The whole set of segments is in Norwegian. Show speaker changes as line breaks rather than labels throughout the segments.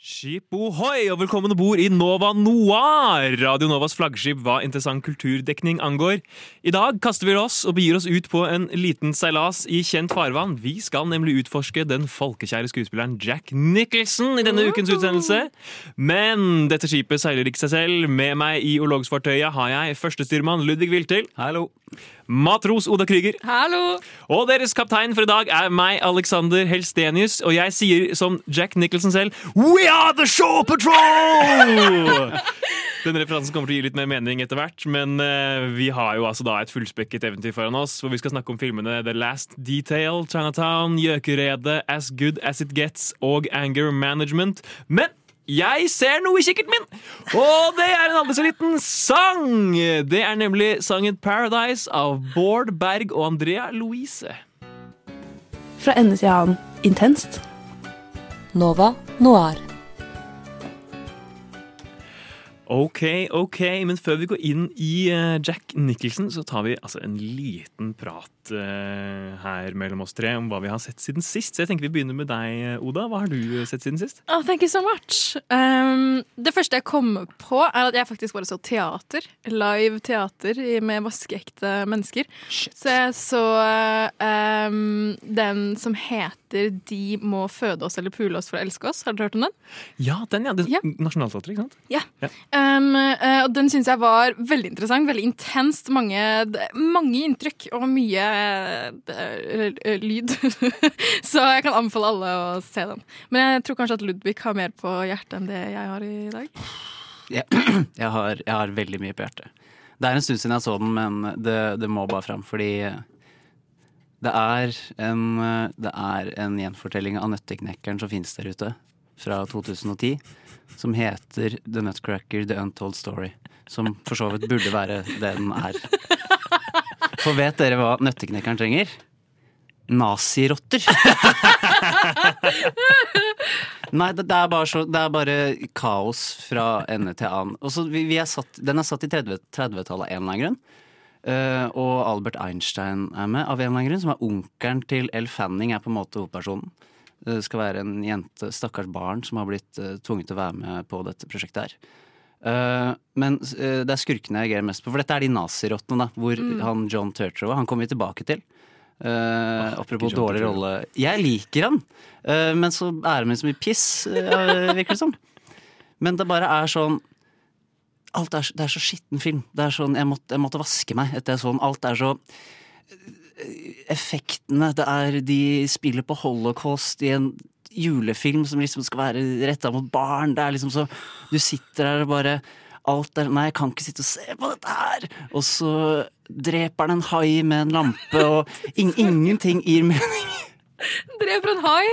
Skip ohoi, og velkommen om bord i Nova Noir! Radio Novas flaggskip hva interessant kulturdekning angår. I dag kaster vi oss og begir oss ut på en liten seilas i kjent farvann. Vi skal nemlig utforske den folkekjære skuespilleren Jack Nicholson i denne ukens utsendelse. Men dette skipet seiler ikke seg selv. Med meg i orlogsfartøyet har jeg førstestyrmann Ludvig Wiltil.
Hallo.
Matros Oda Krüger.
Hallo!
Og deres kaptein for i dag er meg, Alexander Helstenius, og jeg sier som Jack Nicholson selv We are the Show Patrol! Den referansen kommer til å gi litt mer mening etter hvert, men uh, vi har jo altså da et fullspekket eventyr foran oss, hvor vi skal snakke om filmene The Last Detail, Chinatown, Gjøkeredet, As Good As It Gets og Anger Management. Men jeg ser noe i kikkerten min! Og det er en aldri så liten sang! Det er nemlig sangen 'Paradise' av Bård Berg og Andrea Louise.
Fra ende til annen intenst.
Nova Noir.
Ok, ok, men før vi går inn i eh, Jack Nicholson, så tar vi altså en liten prat eh, her mellom oss tre om hva vi har sett siden sist. Så jeg tenker vi begynner med deg, Oda. Hva har du sett siden sist?
Oh, thank you so much. Um, det første jeg kom på, er at jeg faktisk bare så teater. Live teater med vaskeekte mennesker. Så jeg så um, den som heter De må føde oss eller pule oss for å elske oss. Har dere hørt om den?
Ja, den, ja. Den,
Ja.
Nasjonalteatret, ikke sant?
Ja.
Ja.
Um, eh, og den syns jeg var veldig interessant, veldig intenst. Mange, mange inntrykk og mye eh, eh, lyd. Så jeg kan anbefale alle å se den. Men jeg tror kanskje at Ludvig har mer på hjertet enn det jeg har i dag.
Jeg, jeg, har, jeg har veldig mye på hjertet. Det er en stund siden jeg så den, men det, det må bare fram, fordi det er en, det er en gjenfortelling av Nøtteknekkeren som finnes der ute, fra 2010, som heter The Nutcracker The Untold Story. Som for så vidt burde være det den er. For vet dere hva Nøtteknekkeren trenger? Nazirotter! Nei, det, det, er bare så, det er bare kaos fra ende til annen. Vi, vi er satt, den er satt i 30 30-tallet av en eller annen grunn. Uh, og Albert Einstein er med av en eller annen grunn, som er onkelen til Elle Fanning, er på en måte hovedpersonen. Det skal være en jente, stakkars barn, som har blitt eh, tvunget til å være med på dette prosjektet her. Uh, men uh, det er skurkene jeg reagerer mest på, for dette er de nazirottene, da, hvor han John Turturro Han kommer vi tilbake til. Eh, apropos
John
dårlig rolle. Jeg liker han, men så er han med så mye piss, uh, virker det som. Men det bare er sånn Alt er, det er så skitten film. Det er sånn, jeg, måtte, jeg måtte vaske meg etter jeg så den. Alt er så Effektene det er, De spiller på holocaust i en julefilm som liksom skal være retta mot barn. Det er liksom så Du sitter der og bare Alt er Nei, jeg kan ikke sitte og se på dette her! Og så dreper han en hai med en lampe, og in ingenting gir mening.
Dreper en hai!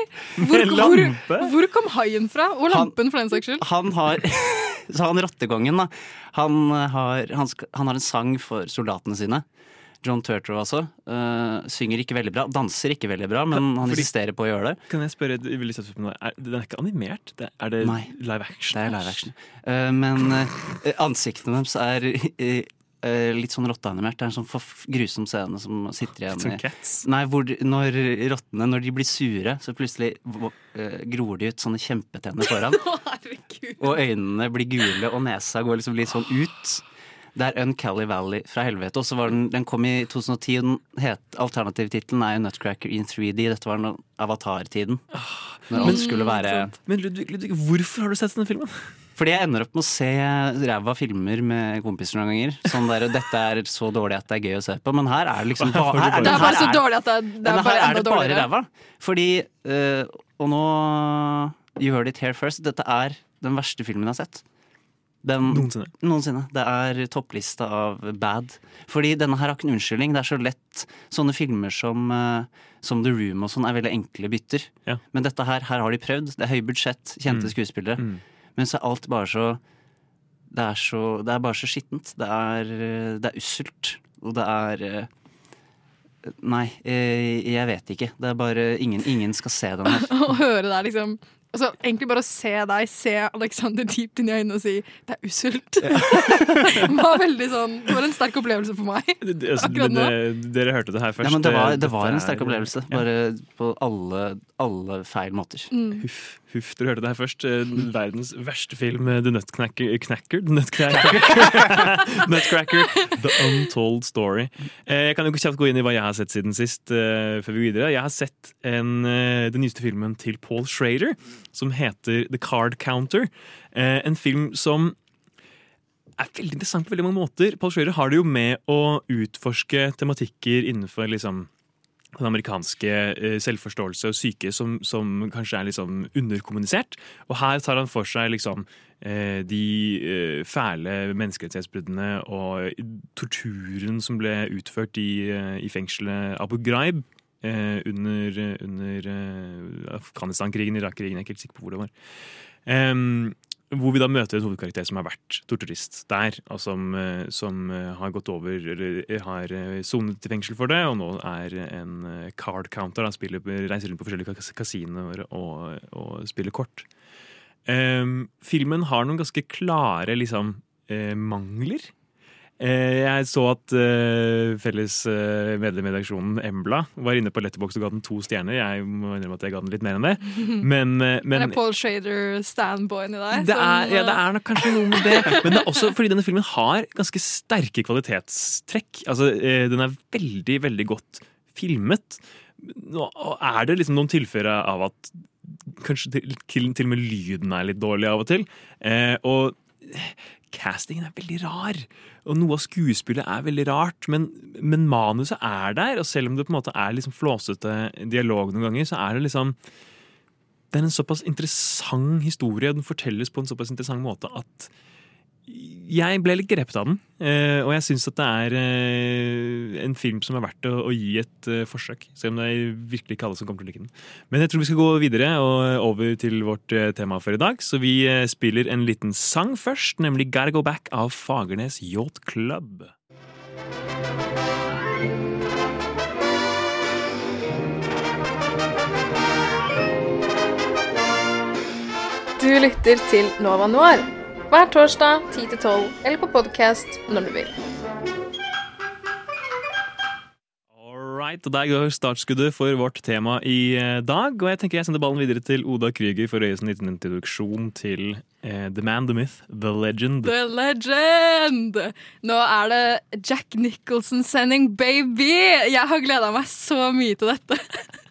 Hvor, hvor, hvor kom haien fra? Og lampen, for den saks skyld.
Han har Så han rottekongen, da. Han har, han, han har en sang for soldatene sine. John Turtro altså. Uh, synger ikke veldig bra. Danser ikke veldig bra, men han
Fordi-
insisterer på å gjøre det.
Kan jeg spørre veldig søtt spørsmål? Er, den er ikke animert? Det, er det
Nei.
live action?
Det er live action. Uh, men uh, ansiktene deres er eh, eh, litt sånn rotteanimert. Det er en sånn grusom scene som sitter igjen i
Cats?
Nei, hvor når rottene når de blir sure, så plutselig eh, gror de ut sånne kjempetenner foran. Og øynene blir gule, og nesa går liksom litt sånn ut. Det er Uncally Valley fra helvete. Og så var den, den kom i 2010, og den het, alternativtittelen er jo Nutcracker in 3D. Dette var den avatar-tiden. Når alt skulle være
Men Ludvig, Ludvig, hvorfor har du sett denne filmen?
Fordi jeg ender opp med å se ræva filmer med kompiser noen ganger. Sånn der, Dette er så dårlig at det er gøy å se på. Men her er det liksom
Her
her,
Det er bare så dårlig at det, det er bare enda
det bare
dårligere.
ræva. Fordi eh, Og nå You heard it here first. Dette er den verste filmen jeg har sett. Den,
Noensinne.
Noensinne. Det er topplista av bad. Fordi denne her har ikke en unnskyldning. Det er så lett. Sånne filmer som, eh, som The Room og sånn er veldig enkle bytter.
Ja.
Men dette her, her har de prøvd. Det er høy budsjett, kjente
Mm.
skuespillere.
Mm.
Men så er alt bare så Det er, så, det er bare så skittent. Det er, eh, det er usselt. Og det er eh, Nei, eh, jeg vet ikke. Det er bare Ingen, ingen skal se den her.
Å høre det er liksom Altså, egentlig bare å se deg, se Alexander dypt inn i øynene og si 'det er usselt'. det var veldig sånn Det var en sterk opplevelse for meg.
Det- det- altså, det- Dere hørte det her først.
Ja, men det var, det var en
er-
sterk opplevelse. Bare på alle, alle feil måter.
Mm.
Huff, huff, dere hørte det her først. Eh, Verdens verste film, eh, The Nutcracker Knacker? The Nutcracker. Nutcracker The Untold Story. Eh, Jeg kan jo kjapt gå inn i hva jeg har sett siden sist. før vi går videre. Jeg har sett en, den nyeste filmen til Paul Schrader, som heter The Card Counter. En film som er veldig interessant på veldig mange måter. Paul Schrader har det jo med å utforske tematikker innenfor liksom den amerikanske eh, selvforståelse og syke som, som kanskje er liksom underkommunisert. Og her tar han for seg liksom eh, de eh, fæle menneskerettighetsbruddene og torturen som ble utført i, i fengselet Abu Ghraib under, under Afghanistan-krigen, Irak-krigen, jeg er ikke helt sikker på hvor det var. Hvor vi da møter en hovedkarakter som har vært torturist der, og som, eh, som eh, har gått over, eller eh, har sonet i fengsel for det, og nå er en card counter. Han spiller, reiser rundt på forskjellige kas- kasinoer og, og spiller kort. Um, filmen har noen ganske klare liksom, mangler. Eh, jeg så at eh, felles eh, medlem i redaksjonen, Embla, var inne på Letterbox og ga den to stjerner. Jeg må innrømme at jeg ga den litt mer enn det. Men, men
Det er Paul Schrader standboyen i deg.
det er, ja, det er nok kanskje noe med det. Men det er også fordi denne filmen har ganske sterke kvalitetstrekk. Altså, den er veldig, veldig godt filmet. Nå er det liksom noen tilfeller av at kanskje til, til, til og med lyden er litt dårlig av og til. Og castingen er veldig rar. Og noe av skuespillet er veldig rart, men, men manuset er der. Og selv om det på en måte er liksom flåsete dialog noen ganger, så er det liksom det er en såpass interessant historie, og den fortelles på en såpass interessant måte at jeg ble litt grepet av den. eh, Og jeg syns at det er eh, en film som er verdt å, gi et eh, forsøk. Selv om det er virkelig ikke alle som kommer til å like den. Men jeg tror vi skal gå videre og over til vårt tema for i dag. Så vi spiller en liten sang først, nemlig Gotta Go Back av Fagernes Yacht Club.
Du lytter til Nova Noir hver torsdag 10-12 eller på podkast når du vil.
Alright, og Der går startskuddet for vårt tema i eh, dag. Og jeg tenker jeg sender ballen videre til Oda Krüger for å gjøre oss en liten introduksjon til eh, The Man, The Myth, The Legend.
The Legend! Nå er det Jack Nicholson-sending, baby! Jeg har gleda meg så mye til dette.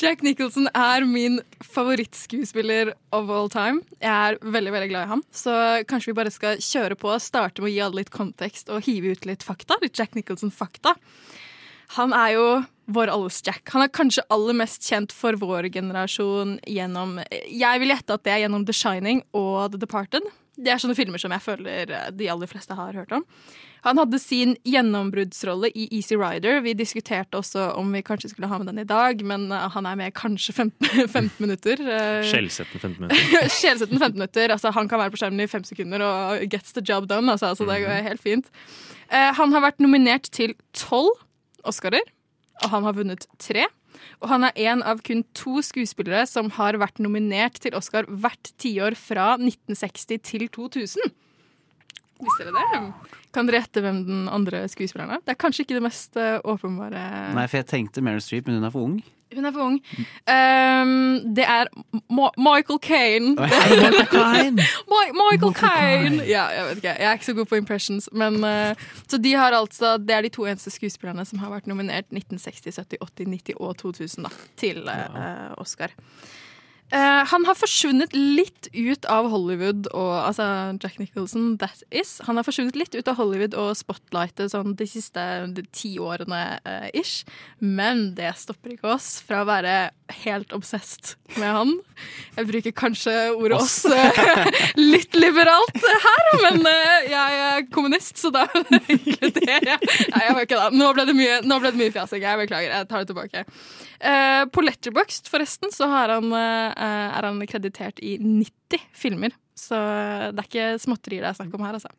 Jack Nicholson er min favorittskuespiller of all time. Jeg er veldig veldig glad i ham. Så kanskje vi bare skal kjøre på, og starte med å gi alle litt kontekst og hive ut litt fakta. Litt Jack Nicholson-fakta. Han er jo vår alles Jack. Han er kanskje aller mest kjent for vår generasjon gjennom Jeg vil gjette at det er gjennom The Shining og The Departed. Det er sånne filmer som jeg føler de aller fleste har hørt om. Han hadde sin gjennombruddsrolle i Easy Rider. Vi diskuterte også om vi kanskje skulle ha med den i dag, men uh, han er med kanskje 15, 15 minutter. Uh,
Skjellsettende 15 minutter.
Skjellsetten 15 minutter. Altså, han kan være på skjermen i fem sekunder og gets the job done. Altså, så det går helt fint. Eh, han har vært nominert til tolv Oscarer, og han har vunnet tre. Og han er en av kun to skuespillere som har vært nominert til Oscar hvert tiår fra 1960 til 2000. Visste dere det? Kan dere gjette hvem den andre skuespilleren er? Det er kanskje ikke det mest eh, åpenbare
Nei, for jeg tenkte Meryl Streep, men hun er for ung.
Hun er for ung. Um, det er Ma Michael Kane. Ma Michael Kane! Ja, jeg vet ikke, jeg er ikke så god på impressions. Men, uh, så de har altså, Det er de to eneste skuespillerne som har vært nominert 1960, 70, 80, 90 og 2000 da, til uh, Oscar. Eh, han har forsvunnet litt ut av Hollywood og altså Jack Nicholson, that is. Han har forsvunnet litt ut av Hollywood og spotlightet sånn de siste de ti årene uh, ish. Men det stopper ikke oss fra å være helt obsessed med han. Jeg bruker kanskje ordet oss, eh, litt liberalt her, men jeg er kommunist, så da inkluderer jeg Nei, jeg var ikke da. Nå ble det mye, nå ble det mye fjasing. Jeg beklager. Jeg tar det tilbake. Eh, på Letterboxd, forresten, så har han, uh, er han kreditert i 90 filmer. Så det er ikke småtterier det er snakk om her, altså.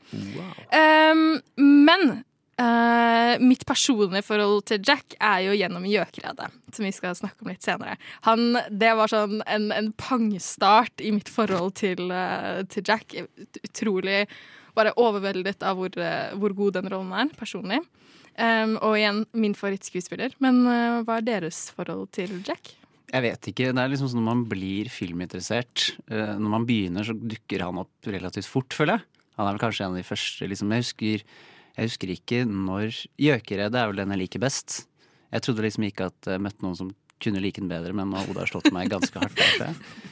Ehm, men Uh, mitt personlige forhold til Jack er jo gjennom Gjøkeredet, som vi skal snakke om litt senere. Han, det var sånn en, en pangstart i mitt forhold til, uh, til Jack. Utrolig bare overveldet av hvor, uh, hvor god den rollen er, personlig. Um, og igjen min favorittskuespiller. Men uh, hva er deres forhold til Jack?
Jeg vet ikke. Det er liksom sånn når man blir filminteressert uh, Når man begynner, så dukker han opp relativt fort, føler jeg. Han er vel kanskje en av de første. Liksom. Jeg, husker, jeg husker ikke når 'Gjøkeredet' er vel den jeg liker best. Jeg trodde liksom ikke at jeg møtte noen som kunne like den bedre, men Oda har slått meg ganske hardt. Der, uh.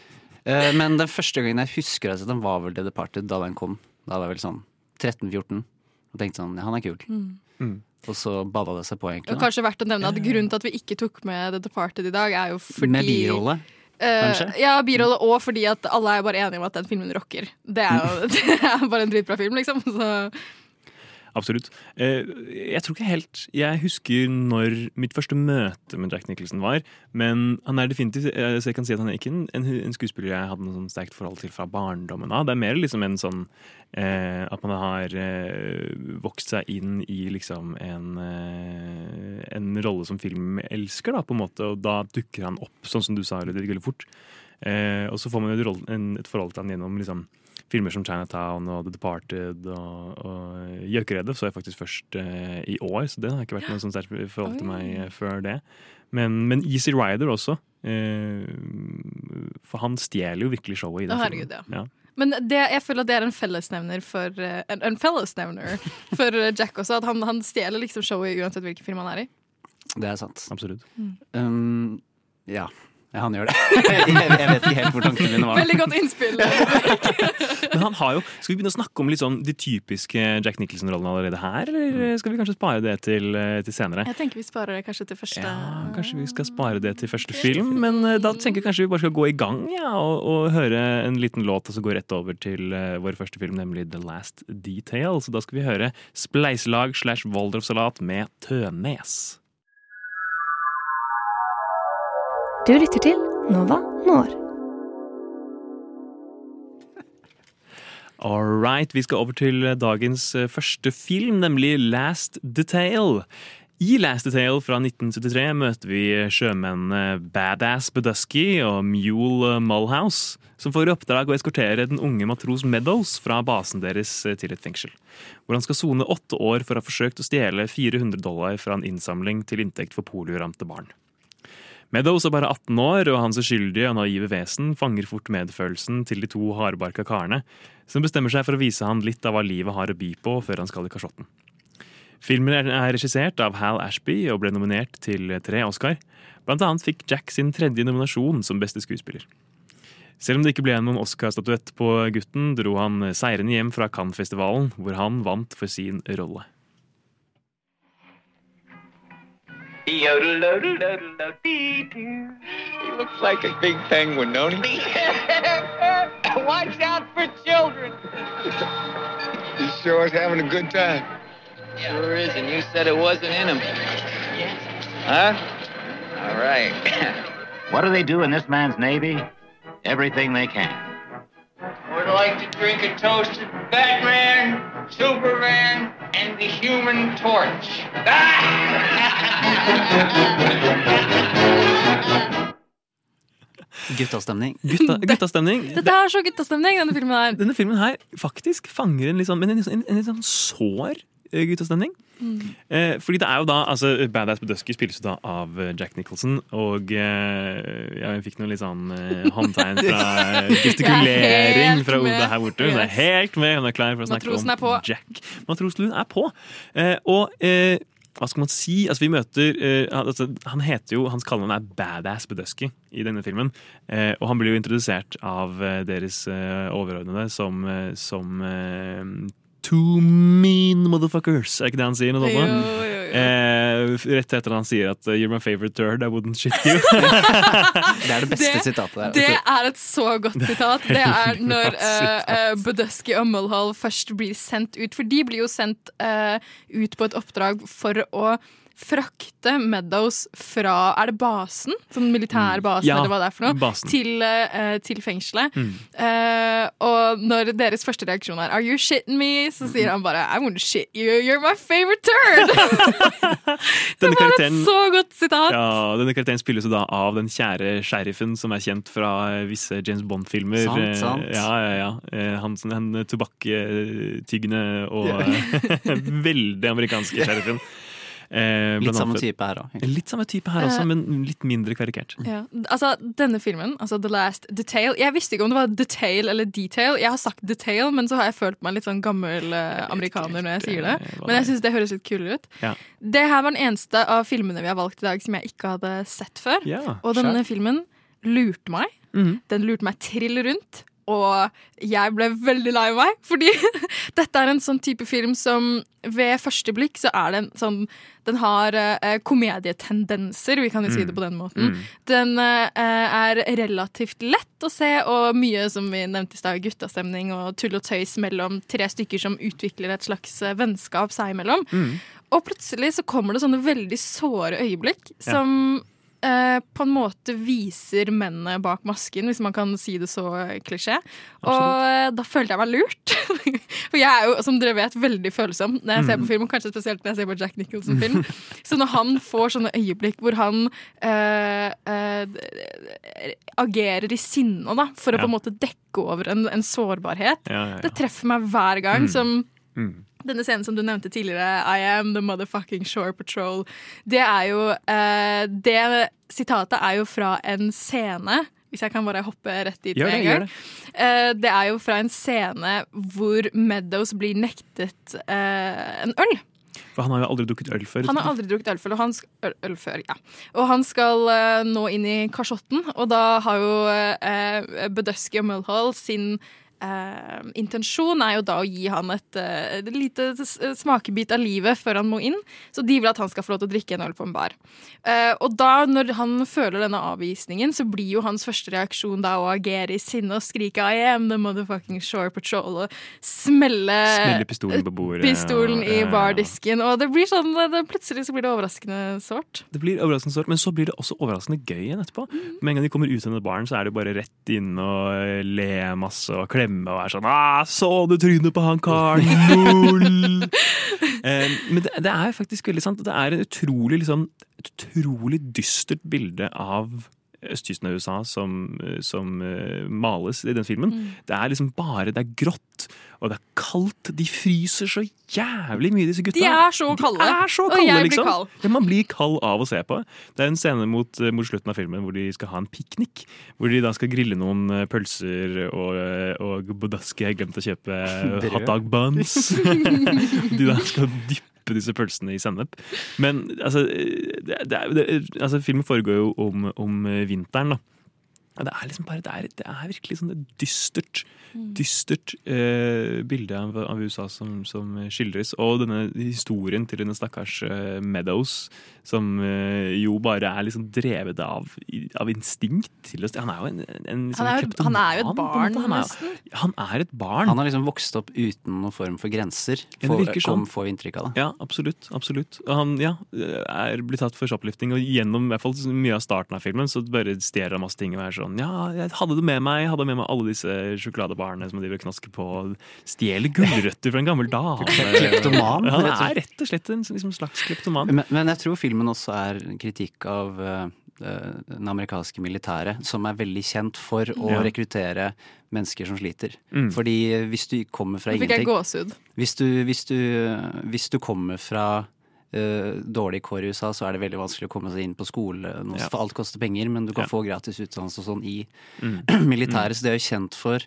Eh, Men den første gangen jeg husker at den var vel The Departed da den kom. Da var jeg vel sånn 13-14 og tenkte sånn ja, han er kul.
Mm.
Og så balla det seg på, egentlig. Da.
kanskje verdt å nevne at Grunnen til at vi ikke tok med The Departed i dag, er jo fordi
Med birolle.
Kanskje?
kanskje?
ja, birolle, og fordi at alle er bare enige om at den filmen rocker. Det er jo det er bare en dritbra film, liksom. Så
Absolutt. Eh, Jeg tror ikke helt Jeg husker når mitt første møte med Jack Nicholson var. Men han er definitivt eh, Så jeg kan si at han er ikke en, en, skuespiller jeg hadde noe sånn sterkt forhold til fra barndommen av. Det er mer liksom en sånn eh, At man har eh, vokst seg inn i liksom en eh, En rolle som filmelsker, da, på en måte. Og da dukker han opp, sånn som du sa, Ludvig, veldig fort. Eh, og så får man et forhold til han gjennom liksom filmer som Chinatown og The Departed og, og Gjøkeredet så jeg faktisk først eh, i år, så det har ikke vært noe sånn sterkt forhold til meg eh, før det. Men, men Easy Rider også. Eh, for han stjeler jo virkelig showet i den
herregud,
filmen.
ja. Men det, jeg føler at det er en fellesnevner for eh, En, en fellesnevner for Jack også. At han, han stjeler liksom showet uansett hvilken film han er i.
Det er sant.
Absolutt.
Um, ja. Ja, han gjør det. jeg, jeg vet ikke helt hvor tankene mine var.
Veldig godt innspill.
Men han har jo, Skal vi begynne å snakke om litt sånn de typiske Jack Nicholson-rollene allerede her, eller skal vi kanskje spare det til, eh, til senere?
Jeg tenker vi sparer det kanskje til første
Ja, Kanskje vi skal spare det til første film, men eh, da tenker jeg kanskje vi bare skal gå i gang ja, og, og høre en liten låt, og så gå rett over til eh, vår første film, nemlig The Last Detail. Så da skal vi høre Spleiselag slash Waldorfsalat med Tønes.
Du lytter til Nova Når.
All right, vi skal over til dagens eh, første film, nemlig Last Detail. I Last Detail fra 1973 møter vi sjømennene Badass Bedusky og Mule Mulhouse, som får i oppdrag å eskortere den unge matros Meadows fra basen deres eh, til et fengsel. Hvor han skal sone åtte år for å ha forsøkt å stjele 400 dollar fra en innsamling til inntekt for polioramte barn. Meadows er bare 18 år, og hans uskyldige og naive vesen fanger fort medfølelsen til de to hardbarka karene, som bestemmer seg for å vise han litt av hva livet har å by på før han skal i kasjotten. Filmen er- er regissert av Hal Ashby og ble nominert til tre Oscar. Blant annet fikk Jack sin tredje nominasjon som beste skuespiller. Selv om det ikke ble noen Oscar-statuett på gutten, dro han seirende hjem fra Cannes-festivalen, hvor han vant for sin rolle.
He looks like a big penguin, don't he?
Watch out for children.
He sure is having a good time.
Sure is, and you said it wasn't in him. Yes. Huh? All right.
What do they do in this man's navy? Everything they can.
Would like to drink a toast to Batman, Superman, and the Human Torch.
Guttastemning.
Gutta, guttastemning.
Dette er så guttastemning, denne filmen her.
Denne filmen her faktisk fanger en litt sånn, men en, en, en litt sånn sår eh, Mm. Eh, fordi det er jo da, altså Badass Bedusky spilles jo da av eh, Jack Nicholson, og eh, jeg fikk noen litt sånn eh, håndtegn fra eh, gestikulering fra. Oda her borte. Hun er helt med, hun er klar for å snakke
Matrosen
om. Jack. Matroslund er på. Eh, og hva skal man si? Altså, vi møter uh, han- altså, Han heter jo, Hans kallenavn er Badass Bedusky i denne filmen. Uh, og han blir jo introdusert av uh, deres overordnede som, som eh, Two mean motherfuckers, er ikke det han sier? Noe
Jo,
sånt?
jo, jo.
Eh, rett etter at han sier at uh, 'you're my favorite turd, I wouldn't shit you'.
Det er det beste
Det-
sitatet der.
Det er et så godt sitat. Det er når uh, Budusky og Mulhall først blir sendt ut. For de blir jo sendt uh, ut på et oppdrag for å frakte Meadows fra Er det basen? Sånn militærbasen,
Ja,
eller hva det er for noe?
basen.
Til, uh, til fengselet.
Mm.
Uh, og når deres første reaksjon er 'Are you shitting me?', så sier han bare 'I won't shit you, you're my favorite turd'. Det var et så godt sitat.
Ja, denne karakteren spilles jo da av den kjære sheriffen som er kjent fra visse James Bond-filmer.
Sant,
Eh,
sant.
Ja, ja, ja. Han, som- den tobakk-tyggende og veldig amerikanske sheriffen. Eh,
Litt samme type her òg.
Litt samme type her også,
Eh.
men litt mindre karikert.
Ja. Altså, denne filmen, altså The Last Detail Jeg visste ikke om det var detail eller detail. Jeg har sagt detail, men så har jeg følt meg litt sånn gammel eh, amerikaner når jeg sier det.
eh,
Men jeg
det
syns det høres litt kulere ut.
Ja.
Det her var den eneste av filmene vi har valgt i dag som jeg ikke hadde sett før.
Ja,
Og denne filmen lurte meg.
Mhm.
Den lurte meg trill rundt. Og jeg ble veldig lei meg, fordi dette er en sånn type film som ved første blikk så er det en sånn Den har uh, komedietendenser, vi kan jo si det på den måten. Den uh, er relativt lett å se, og mye, som vi nevnte i stad, guttastemning og tull og tøys mellom tre stykker som utvikler et slags eh, vennskap seg imellom. Og plutselig så kommer det sånne veldig såre øyeblikk som eh, på en måte viser mennene bak masken, hvis man kan si det så eh, klisjé. Og eh, da følte jeg meg lurt. For jeg er jo, som dere vet, veldig følsom når jeg ser på film, og kanskje spesielt når jeg ser på Jack Nicholson-film. Så når han får sånne øyeblikk hvor han eh, eh, agerer i sinne da, for å
Ja.
på en måte dekke over en, en sårbarhet,
Ja, ja,
det treffer meg hver gang. som
Mm.
Denne scenen som du nevnte tidligere, I am the motherfucking shore patrol, det er jo eh, Det sitatet er jo fra en scene hvis jeg kan bare hoppe rett dit med
det,
en gang. Eh, det er jo fra en scene hvor Meadows blir nektet eh, en øl.
For han har jo aldri drukket øl før.
Han har aldri drukket øl før, og han, skal, øl, øl før, ja. og han skal eh, nå inn i kasjotten, og da har jo uh, Budusky og Mulhall sin eh, intensjon er jo da å gi han et, eh, et lite smakebit av livet før han må inn. Så de vil at han skal få lov til å drikke en øl på en bar. Eh, og da, når han føler denne avvisningen, så blir jo hans første reaksjon da å agere i sinne og skrike I am the motherfucking shore patrol og smelle
pistolen på bordet.
pistolen
og-
i bardisken. Og det blir sånn, det, plutselig så blir det overraskende sårt.
Det blir overraskende sårt, men så blir det også overraskende gøy igjen etterpå.
Mm.
Med en gang de kommer ut av denne baren, så er det bare rett inn og le masse og klemme og være sånn ah, 'Så du trynet på han karen?' Lol!» eh, men det, det er faktisk veldig sant. Det er en utrolig, liksom, et utrolig dystert bilde av østkysten av USA som, som eh, males i den filmen.
Mm.
Det er liksom bare Det er grått, og det er kaldt. De fryser så jævlig mye, disse gutta.
De er så kalde.
De er så kalde
Og
jeg
jeg blir
liksom.
kald.
Ja, man blir kald av å se på. Det er en scene mot, mot slutten av filmen hvor de skal ha en piknik. Hvor de da skal grille noen eh, pølser, og, eh, og Bodaski har glemt å kjøpe hotdog buns. de da skal dyppe disse pølsene i sennep. Men altså, det, det, det, altså Filmen foregår jo om, om vinteren, da. Det er liksom bare, det er, det er virkelig sånn et dystert, dystert eh, bilde av, av USA som, som skildres. Og denne historien til denne stakkars eh, Meadows, som eh, jo bare er liksom drevet av, av instinkt. Til å, han er jo en, en liksom
Han er, han er jo et barn.
Han er,
nesten.
han er et barn.
Han har liksom vokst opp uten noen form for grenser,
Ja, det
får,
sånn.
får vi inntrykk av. det.
Ja, absolutt. absolutt. Og han ja, er blitt tatt for shoplifting, og gjennom i hvert fall mye av starten av filmen så bare stjeler han masse ting og er sånn Ja, jeg hadde det med meg, jeg hadde med meg alle disse sjokoladebarene som de vil knaske på. Stjeler gulrøtter fra en gammel dame.
Kleptoman,
Ja, han er rett og slett en liksom, slags kleptoman.
Men, men jeg tror filmen også er kritikk av eh, eh, den amerikanske militæret, som er veldig kjent for å
Ja.
rekruttere mennesker som sliter.
Mm.
Fordi hvis du kommer fra
Nå fikk jeg
ingenting
gåsehud.
hvis du, hvis, du, hvis du kommer fra uh, dårlig kår i USA, så er det veldig vanskelig å komme seg inn på skole.
Ja.
For alt koster penger, men du kan
Ja.
få gratis utdannelse og sånn i
Mm.
militæret. Så det er jo kjent for,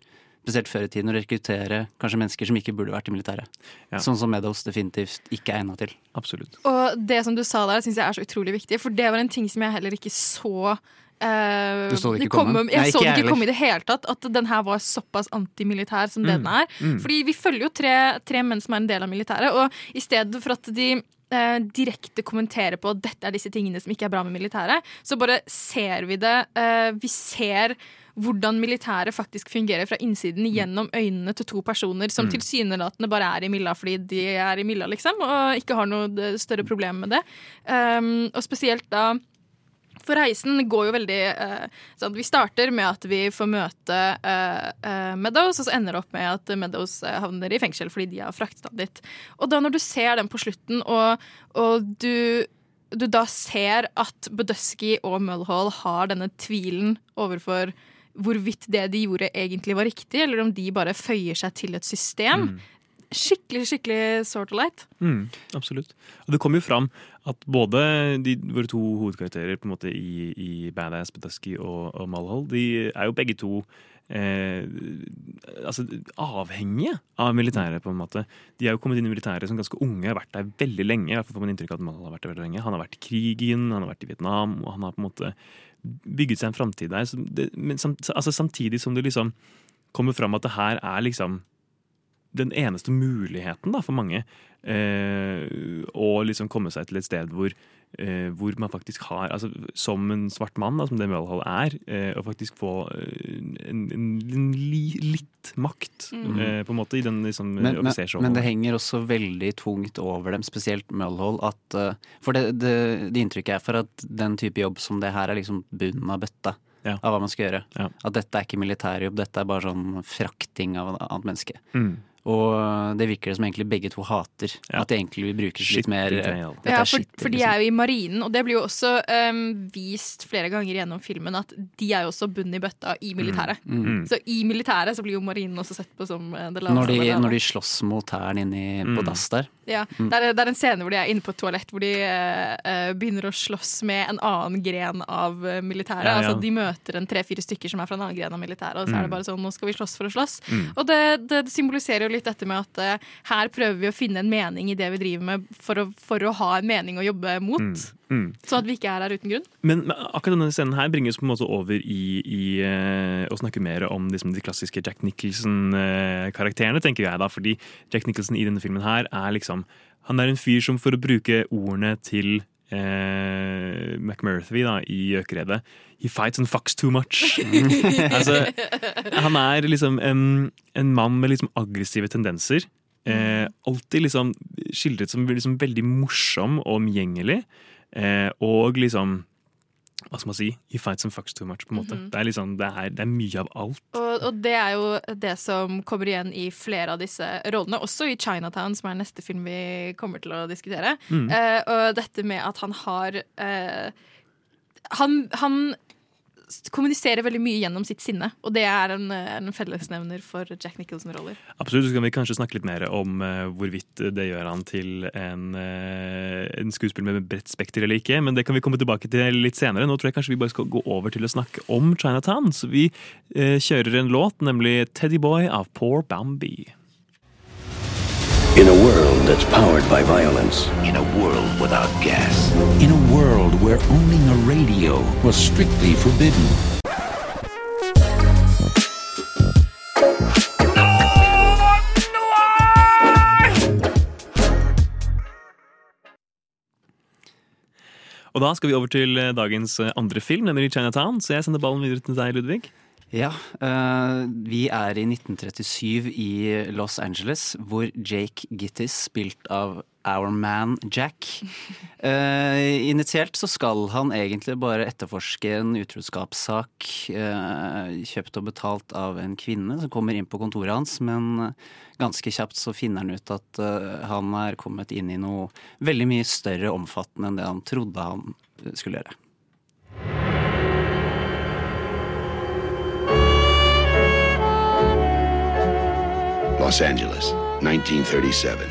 spesielt før i tiden, å rekruttere kanskje mennesker som ikke burde vært i militæret.
Ja.
Sånn som Meadows definitivt ikke er egna til.
Absolutt.
Og det som du sa der, syns jeg er så utrolig viktig, for det var en ting som jeg heller ikke så Uh,
Du så det ikke
komme. Jeg
Nei,
så det ikke komme i det hele tatt. At den her var såpass antimilitær som det den er.
Mm.
Fordi vi følger jo tre, tre menn som er en del av militæret, og i stedet for at de eh, direkte kommenterer på at dette er disse tingene som ikke er bra med militæret, så bare ser vi det. eh, vi ser hvordan militæret faktisk fungerer fra innsiden gjennom øynene til to personer som tilsynelatende bare er i Milla fordi de er i Milla, liksom, og ikke har noe eh, større problem med det. Um, og spesielt da for reisen går jo veldig uh, sånn, Vi starter med at vi får møte uh, uh, Meadows, og så ender det opp med at Meadows havner i fengsel fordi de har fraktet ham dit. Og da når du ser den på slutten, og, og du, du da ser at Budusky og Mulhall har denne tvilen overfor hvorvidt det de gjorde egentlig var riktig, eller om de bare føyer seg til et system. skikkelig, skikkelig sort of light.
Mm, absolutt. Og det kommer jo fram at både de, våre to hovedkarakterer på en måte i, i Badass, Petusky og, og Mulhold, de er jo begge to eh, altså, avhengige av militæret, på en måte. De er jo kommet inn i militæret som ganske unge, har vært der veldig lenge. I hvert fall får man inntrykk av at Malhol har vært der veldig lenge. Han har vært i krigen, han har vært i Vietnam, og han har på en måte bygget seg en framtid der. Det, men samt, altså, samtidig som det liksom kommer fram at det her er liksom den eneste muligheten da, for mange eh, å liksom komme seg til et sted hvor, eh, hvor man faktisk har altså, Som en svart mann, da, som det Mulhall er, eh, å faktisk få eh, en, en, en li, litt makt
Mm.
eh, på en måte i den liksom,
Men, men, men det henger også veldig tungt over dem, spesielt Mulhall. At, for det, det, det inntrykket er for at den type jobb som det her er liksom bunnen av bøtta.
Ja.
Av hva man skal gjøre.
Ja.
At dette er ikke militærjobb, dette er bare sånn frakting av et annet menneske.
Mm.
Og det virker det som egentlig begge to hater.
Ja.
At det egentlig vil brukes litt mer eh,
Ja,
er
for, for de
liksom.
er jo i marinen, og det blir jo også um, vist flere ganger gjennom filmen at de er jo også bundet i bøtta i militæret.
Mm.
Så i militæret så blir jo marinen også sett på som eh, det laveste.
når de, når de slåss mot hæren inni på
Mm.
dass der.
Ja, det, er, det er en scene hvor de er inne på et toalett hvor de eh, eh, begynner å slåss med en annen gren av eh, militæret.
Ja, ja.
Altså De møter en tre-fire stykker som er fra en annen gren av militæret, og så er
Mm.
det bare sånn nå skal vi slåss for å slåss.
Mm.
Og det, det symboliserer jo litt dette med at uh, her prøver vi å finne en mening i det vi driver med, for å, for å ha en mening å jobbe mot.
Mm. Mm.
Så at vi ikke er her uten grunn.
Men, men akkurat denne scenen her bringes på en måte over i, i uh, å snakke mer om liksom, de klassiske Jack Nicholson-karakterene, tenker jeg da. Fordi Jack Nicholson i denne filmen her er liksom Han er en fyr som, for å bruke ordene til eh, McMurthy da, i Økeredet He fights and fucks too much. altså, han er liksom en, en mann med liksom aggressive tendenser. Eh, alltid liksom skildret som liksom veldig morsom og omgjengelig. Eh, og liksom Hva skal man si? He fights and fucks too much. på en måte.
Mhm.
det, er liksom, det, er, det er mye av alt.
Og, og det er jo det som kommer igjen i flere av disse rollene, også i Chinatown, som er neste film vi kommer til å diskutere.
Mm.
Eh, og dette med at han har eh, han, han kommuniserer veldig mye gjennom sitt sinne, og det er en, en fellesnevner for Jack Nicholson-roller.
Absolutt, så kan vi kanskje snakke litt mer om uh, hvorvidt det gjør han til en, uh, en skuespiller med bredt spekter eller ikke, men det kan vi komme tilbake til litt senere. Nå tror jeg kanskje vi bare skal gå over til å snakke om Chinatown, så vi uh, kjører en låt, nemlig Teddy Boy av Poor Bambi.
In a world that's powered by violence. In a world without gas. In a world where owning a radio was strictly forbidden.
Og da skal vi over til eh, dagens eh, andre film, nemlig Chinatown, så jeg sender ballen videre til deg, Ludvig.
Ja, eh, vi er i 1937 i Los Angeles, hvor Jake Gittis, spilt av Our Man Jack eh, Initielt så skal han egentlig bare etterforske en utroskapssak eh, kjøpt og betalt av en kvinne som kommer inn på kontoret hans, men ganske kjapt så finner han ut at han er kommet inn i noe veldig mye større omfattende enn det han trodde han skulle gjøre.
Los Angeles, 1937.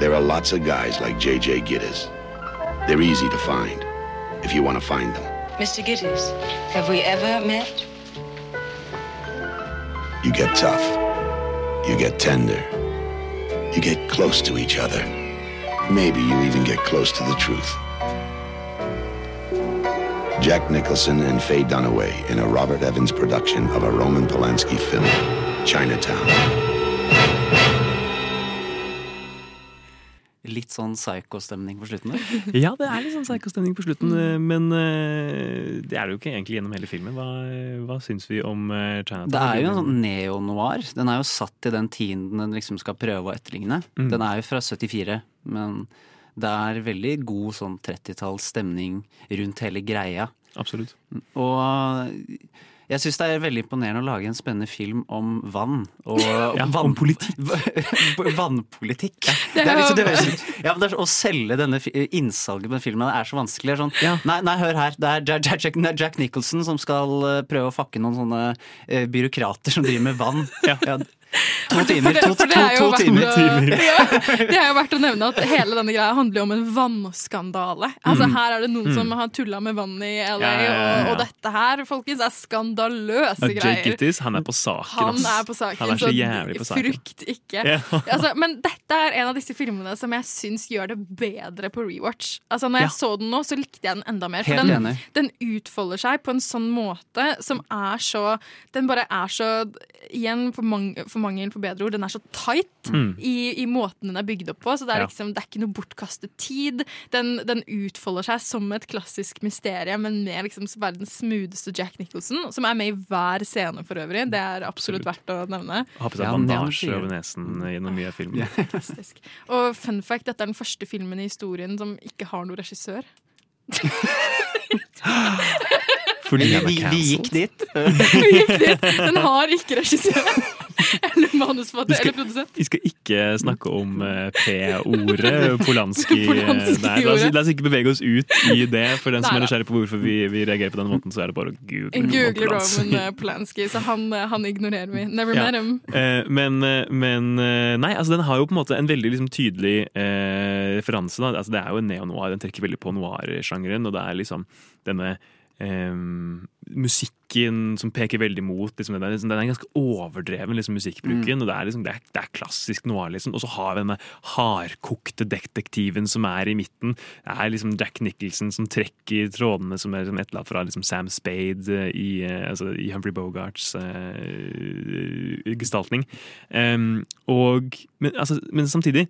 There are lots of guys like J.J. Gittes. They're easy to find, if you want to find them.
Mr. Gittes, have we ever met?
You get tough. You get tender. You get close to each other. Maybe you even get close to the truth. Jack Nicholson and Faye Dunaway in a Robert Evans production of a Roman Polanski film, Chinatown.
Litt sånn psycho-stemning på slutten der.
Ja, det er litt sånn psykostemning på slutten, eh, men eh, det er det jo ikke egentlig gjennom hele filmen. Hva, hva syns vi om eh, Chinatown?
Det er jo en sånn neo-noir. Den er jo satt i den tiden den liksom skal prøve å etterligne.
Mm.
Den er jo fra 74, men det er veldig god sånn 30-talls stemning rundt hele greia.
Absolutt.
Og jeg syns det er veldig imponerende å lage en spennende film om vann. Og
Ja,
vann,
om politikk.
Vannpolitikk.
Det
er liksom, det ja, men det er, å selge denne innsalget på den filmen er så vanskelig. Det er Sånn, nei, nei, hør her. Det er Jack, Jack, Jack Nicholson som skal eh, prøve å fakke noen sånne eh, byråkrater som driver med vann. Ja. To timer. To, to,
jo
to timer.
timer. Ja, det er jo verdt å nevne at hele denne greia handler jo om en vannskandale. Altså
Mm.
Her er det noen
Mm.
som har tulla med vann i LA,
Ja, ja.
Og, og dette her folkens, er skandaløse
Jake
greier.
Gittis, han er på saken,
Han er på saken,
Han er så jævlig på saken.
frukt ikke. Altså, men dette er en av disse filmene som jeg syns gjør det bedre på rewatch. Altså, når jeg så den nå, så likte jeg den enda mer. For den, den utfolder seg på en sånn måte som er så Den bare er så Igjen, for, mange, for mangel på bedre ord, den er så tight
Mm.
i, i måten den er bygd opp på. Så det er,
Ja.
liksom, det er ikke noe bortkastet tid. Den, den utfolder seg som et klassisk mysterium, men med liksom verdens smootheste Jack Nicholson, som er med i hver scene for øvrig. Det er absolutt verdt å nevne.
Har på seg bandasje over nesen gjennom mye av filmen.
Fantastisk. Og fun fact, dette er den første filmen i historien som ikke har noen regissør.
Fordi
Vi, vi, vi gikk dit.
Vi gikk dit. Den har ikke regissør eller manusforfatter eller produsent.
Vi skal ikke snakke om eh, P-ordet, Polanski.
Polanski-ordet.
Nei, la, oss, la oss ikke bevege oss ut i det. For den som er nysgjerrig på hvorfor vi, vi reagerer på den måten, så er det bare å google.
Google Roman eh, Polanski, så han, eh, han ignorerer vi. Never
Ja.
met him.
Men, men Nei, altså den har jo på en måte en veldig liksom, tydelig eh, referanse. Altså, det er jo en neo-noir. Den trekker veldig på noir-sjangeren, og det er liksom denne eh, musikken som peker veldig mot liksom, den, liksom, den er ganske overdreven, liksom, musikkbruken. Og det er, liksom, det, er, det er klassisk noir, liksom. Og så har vi denne hardkokte detektiven som er i midten. Det er liksom Jack Nicholson som trekker trådene som er liksom, et eller annet fra liksom, Sam Spade eh, i, eh, altså, i Humphrey Bogarts eh, gestaltning. Em, og, men, altså, men samtidig,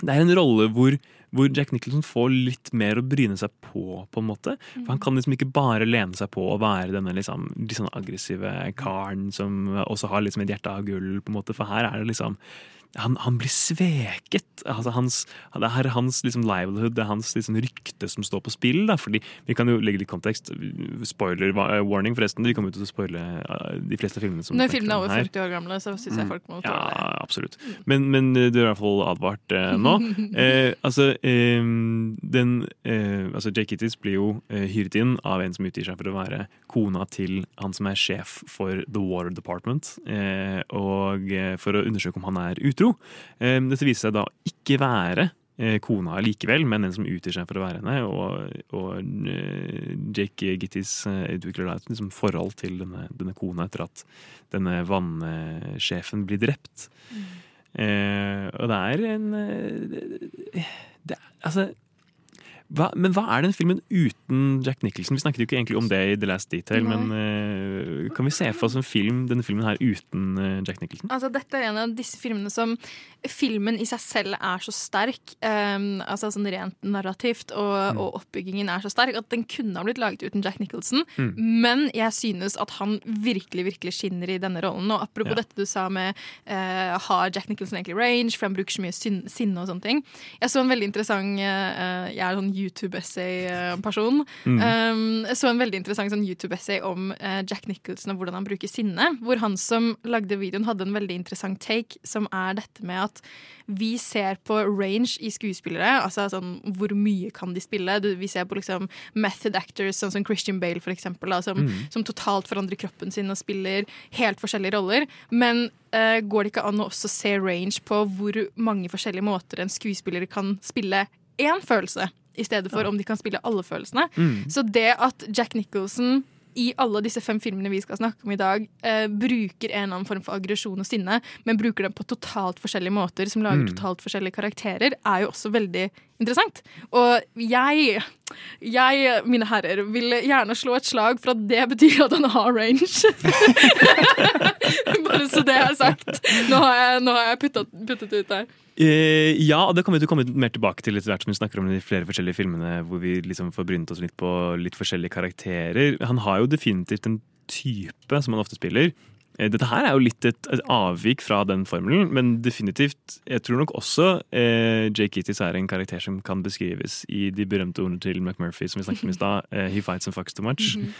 det er en rolle hvor, hvor Jack Nicholson får litt mer å bryne seg på, på en måte. For Han kan liksom ikke bare lene seg på å være denne liksom, litt sånn aggressive karen som også har liksom et hjerte av gull, på en måte. For her er det liksom han, han blir sveket. Altså hans, det er hans liksom livelihood, det er hans liksom rykte som står på spill. Da. Fordi Vi kan jo legge litt kontekst. Spoiler warning, forresten. Vi kommer jo til å spoile eh, de fleste filmene. som
Når filmene er over 40 år gamle, så syns jeg folk må
Ja,
tåle det.
absolutt. Men, men du er i hvert fall advart eh, nå. Eh, altså, eh, den eh, altså Jake Kittis blir jo eh, hyret inn av en som utgir seg for å være kona til han som er sjef for The Water Department, eh, og eh, for å undersøke om han er utro. Eh, dette viser seg da ikke være eh, kona likevel, men en som utgir seg for å være henne. Og, og eh, Jake Gittis eh, utvikler da et liksom, forhold til denne, denne kona etter at denne vannsjefen blir drept. Eh, og det er en det, det, Altså hva, men hva er den filmen uten Jack Nicholson? Vi snakket jo ikke egentlig om det i The Last Detail,
Nei.
men uh, kan vi se for oss en film, denne filmen her uten uh, Jack Nicholson?
Altså, dette er en av disse filmene som Filmen i seg selv er så sterk, um, altså sånn rent narrativt, og, og oppbyggingen er så sterk, at den kunne ha blitt laget uten Jack Nicholson.
Mm.
Men jeg synes at han virkelig virkelig skinner i denne rollen. Og apropos
Ja.
dette du sa med uh, har Jack Nicholson egentlig range, for han bruker så mye sinne og sånne ting. Jeg så en veldig interessant eh, Jeg er sånn YouTube-essay-person.
Mm.
Um, så en veldig interessant sånn YouTube-essay om uh, Jack Nicholson og hvordan han bruker sinne. Hvor han som lagde videoen, hadde en veldig interessant take, som er dette med at vi ser på range i skuespillere. Altså sånn, hvor mye kan de spille? Du, vi ser på liksom method actors, sånn som Christian Bale, for eksempel, da, som,
Mm.
som totalt forandrer kroppen sin og spiller helt forskjellige roller. Men Uh, går det ikke an å også se range på hvor mange forskjellige måter en skuespiller kan spille én følelse? I stedet for om de kan spille alle følelsene.
Mm.
Så det at Jack Nicholson i alle disse fem filmene vi skal snakke om i dag, eh, bruker en eller annen form for aggresjon og sinne, men bruker dem på totalt forskjellige måter, som lager
Mm.
totalt forskjellige karakterer, er jo også veldig interessant. Og jeg, jeg, mine herrer, vil gjerne slå et slag for at det betyr at han har range. Bare så det er sagt. Nå har jeg, nå har jeg puttet, puttet ut der.
Eh, ja, og det kommer vi til å komme mer tilbake til etter hvert som vi snakker om de flere forskjellige filmene hvor vi liksom får brynt oss litt på litt forskjellige karakterer. Han har jo definitivt en type som han ofte spiller. Eh, Dette her er jo litt et, et avvik fra den formelen, men definitivt Jeg tror nok også eh, Jake Gittis er en karakter som kan beskrives i de berømte ordene til McMurphy som vi snakket om i stad. eh, He fights and fucks too much.
Mhm.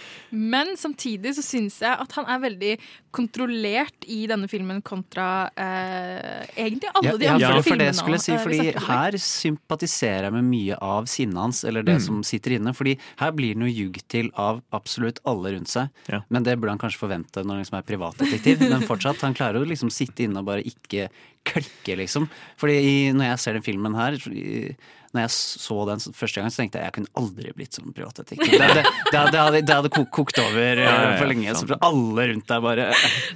Men samtidig så syns jeg at han er veldig kontrollert i denne filmen kontra eh, egentlig alle de
ja,
andre
ja, for
filmene.
det skulle jeg si,
eh,
fordi her sympatiserer jeg med mye av sinnet hans, eller det
Mm.
som sitter inne. Fordi her blir han jo jugd til av absolutt alle rundt seg.
Ja.
Men det burde han kanskje forvente når han liksom er privat privatdetektiv, men fortsatt, han klarer å liksom sitte inne og bare ikke klikke, liksom. Fordi i- når jeg ser den filmen her i- når jeg så den første gang, så tenkte jeg jeg kunne aldri blitt som privatdetektiv. Det, det, det, det, hadde, det hadde kok- kokt over eh,
Ja, ja, ja,
for lenge. Så alle rundt deg bare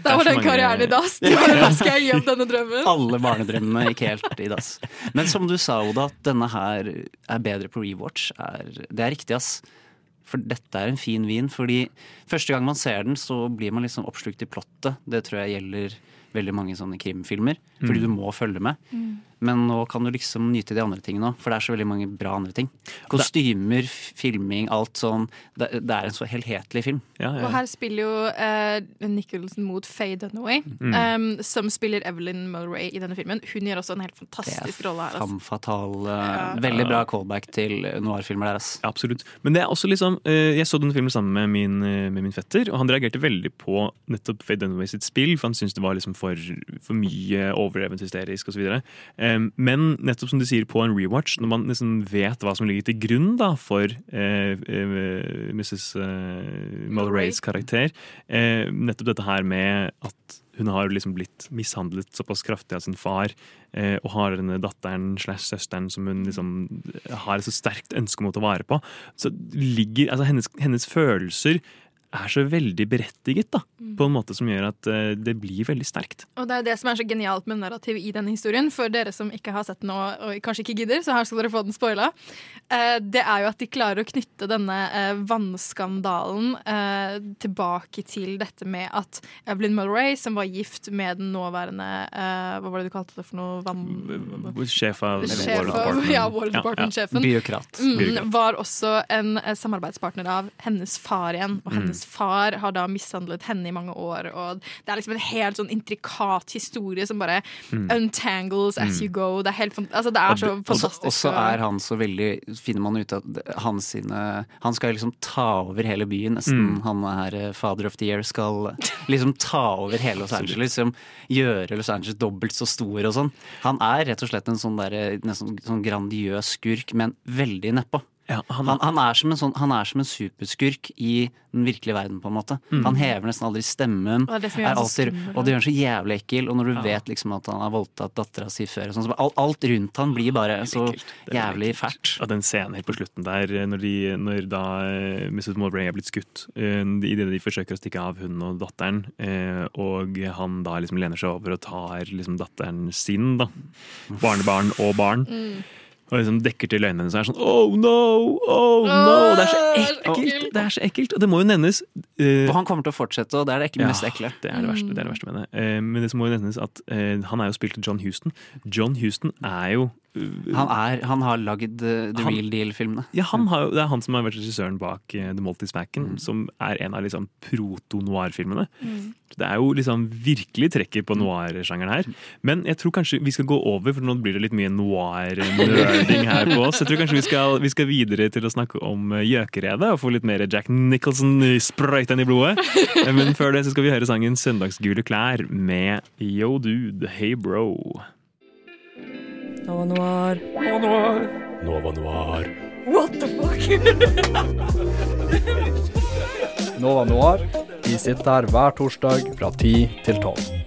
Da var den karrieren i dass. Da skal jeg gi opp denne drømmen.
Alle barnedrømmene gikk helt i dass. Men som du sa, Oda, at denne her er bedre på rewatch. Er, det er riktig, ass. For dette er en fin vin. Fordi første gang man ser den, så blir man liksom oppslukt i plottet. Det tror jeg gjelder veldig mange sånne krimfilmer. Fordi du må følge med. Men nå kan du liksom nyte de andre tingene òg, for det er så veldig mange bra andre ting. Kostymer, filming, alt sånn. Det, det er en så helhetlig film.
Ja, ja.
Og her spiller jo uh, Nicholson mot Faye Dunaway,
Mm.
um, som spiller Evelyn Mulray i denne filmen. Hun gjør også en helt fantastisk rolle her. Altså.
Fatal, uh, Veldig bra callback til noir-filmer der, ass.
Ja, absolutt. Men det er også liksom uh, Jeg så denne filmen sammen med min, eh, med min fetter, og han reagerte veldig på nettopp Faye Dunaway sitt spill, for han syntes det var liksom for, for mye overevent hysterisk osv. Men nettopp som du sier, på en rewatch, når man liksom vet hva som ligger til grunn da for eh, eh, Mrs. Uh, Mulrays karakter, eh, nettopp dette her med at hun har liksom blitt mishandlet såpass kraftig av sin far, eh, og har denne datteren slash søsteren som hun liksom har et så sterkt ønske om å ta vare på. Så ligger, altså hennes, hennes følelser er så veldig berettiget, da. På en måte som gjør at uh, det blir veldig sterkt.
Og det er det som er så genialt med narrativet i denne historien. For dere som ikke har sett den og, og kanskje ikke gidder, så her skal dere få den spoila. Uh, det er jo at de klarer å knytte denne uh, vannskandalen eh, tilbake til dette med at Evelyn Mulray, som var gift med den nåværende eh, Hva var det du kalte det for noe? Vann...
Sjef av
Sjef
War
av,
Department.
ja, War
Ja, ja.
Department-sjefen.
Byråkrat.
Mm, var også en eh, samarbeidspartner av hennes far igjen. Og hennes
Mm.
far har da mishandlet henne i mange år. Og det er liksom en helt sånn intrikat historie som bare
Mm.
untangles as you go. Det er, helt, altså, det er så
Og så-
fantastisk.
Og så er han så veldig Finner man ut at han, sine Han skal liksom ta over hele byen, nesten.
Mm.
Han er eh, father of the year. Skal liksom ta over hele Los Angeles. Liksom, gjøre Los Angeles dobbelt så stor og sånn. Han er rett og slett en sånn, der, nesten sånn grandiøs skurk, men veldig nedpå.
Ja, han,
Han, han, er som en sånn, han er som en superskurk i den virkelige verden, på en måte.
Mm.
Han hever nesten aldri stemmen.
Og det er
er alltid, og det gjør han så jævlig ekkel. Og når du
Ja.
vet liksom at han har voldtatt dattera si før, og sånn, så alt, alt rundt han blir bare så jævlig fælt.
Og den scenen helt på slutten der, eh, når, de, når da eh, Mrs. Mulberry er blitt skutt, eh, idet de forsøker å stikke av hun og datteren, eh, og han da liksom lener seg over og tar liksom datteren sin, da. Barnebarn og barn. Og liksom dekker til øynene hennes og er sånn Oh no! Oh no! Det er så ekkelt! Det er så ekkelt, Og det må jo nevnes uh,
Og han kommer til å fortsette, og det er det ekle, mest ekle.
Det er det verste, det er det verste med det. Uh, men det som må jo nevnes at uh, han er jo spilt av John Houston. John Houston er jo
Han, er, han har lagd uh, The
Han-
Real Deal-filmene.
ja, han har, Det er han som har vært regissøren bak eh, The Maltese
Mm.
Som er en av liksom proto-noir-filmene. Det er jo liksom virkelig trekket
Mm.
på noir-sjangeren her. Men jeg tror kanskje vi skal gå over, for nå blir det litt mye noir-nerding her på oss. Jeg tror kanskje vi skal, vi skal videre til å snakke om eh, gjøkeredet og få litt mer Jack Nicholson sprøyten i blodet. Eh, Men før det så skal vi høre sangen 'Søndagsgule klær' med Yo Dude, Hey Bro.
Nova Noir.
Nova Noir. Nova Noir.
What the fuck?
Nova Noir. Vi sitter her hver torsdag fra 10 til 12.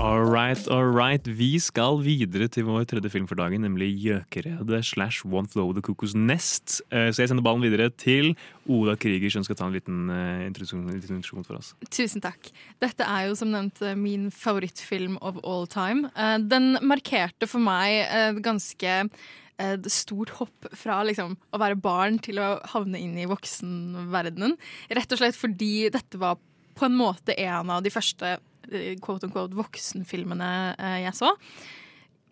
All right, all right. Vi skal videre til vår tredje film for dagen, nemlig Gjøkeredet slash One Flow the Cuckoo's Nest. Eh, Så jeg sender ballen videre til Oda Kriger, som skal ta eh, en liten introduksjon for oss.
Tusen takk. Dette er jo som nevnt eh, min favorittfilm of all time. Den markerte for meg ganske et stort hopp fra liksom, å være barn til å havne inn i voksenverdenen. Rett og slett fordi dette var på en måte en av de første quote unquote, voksenfilmene eh, jeg så.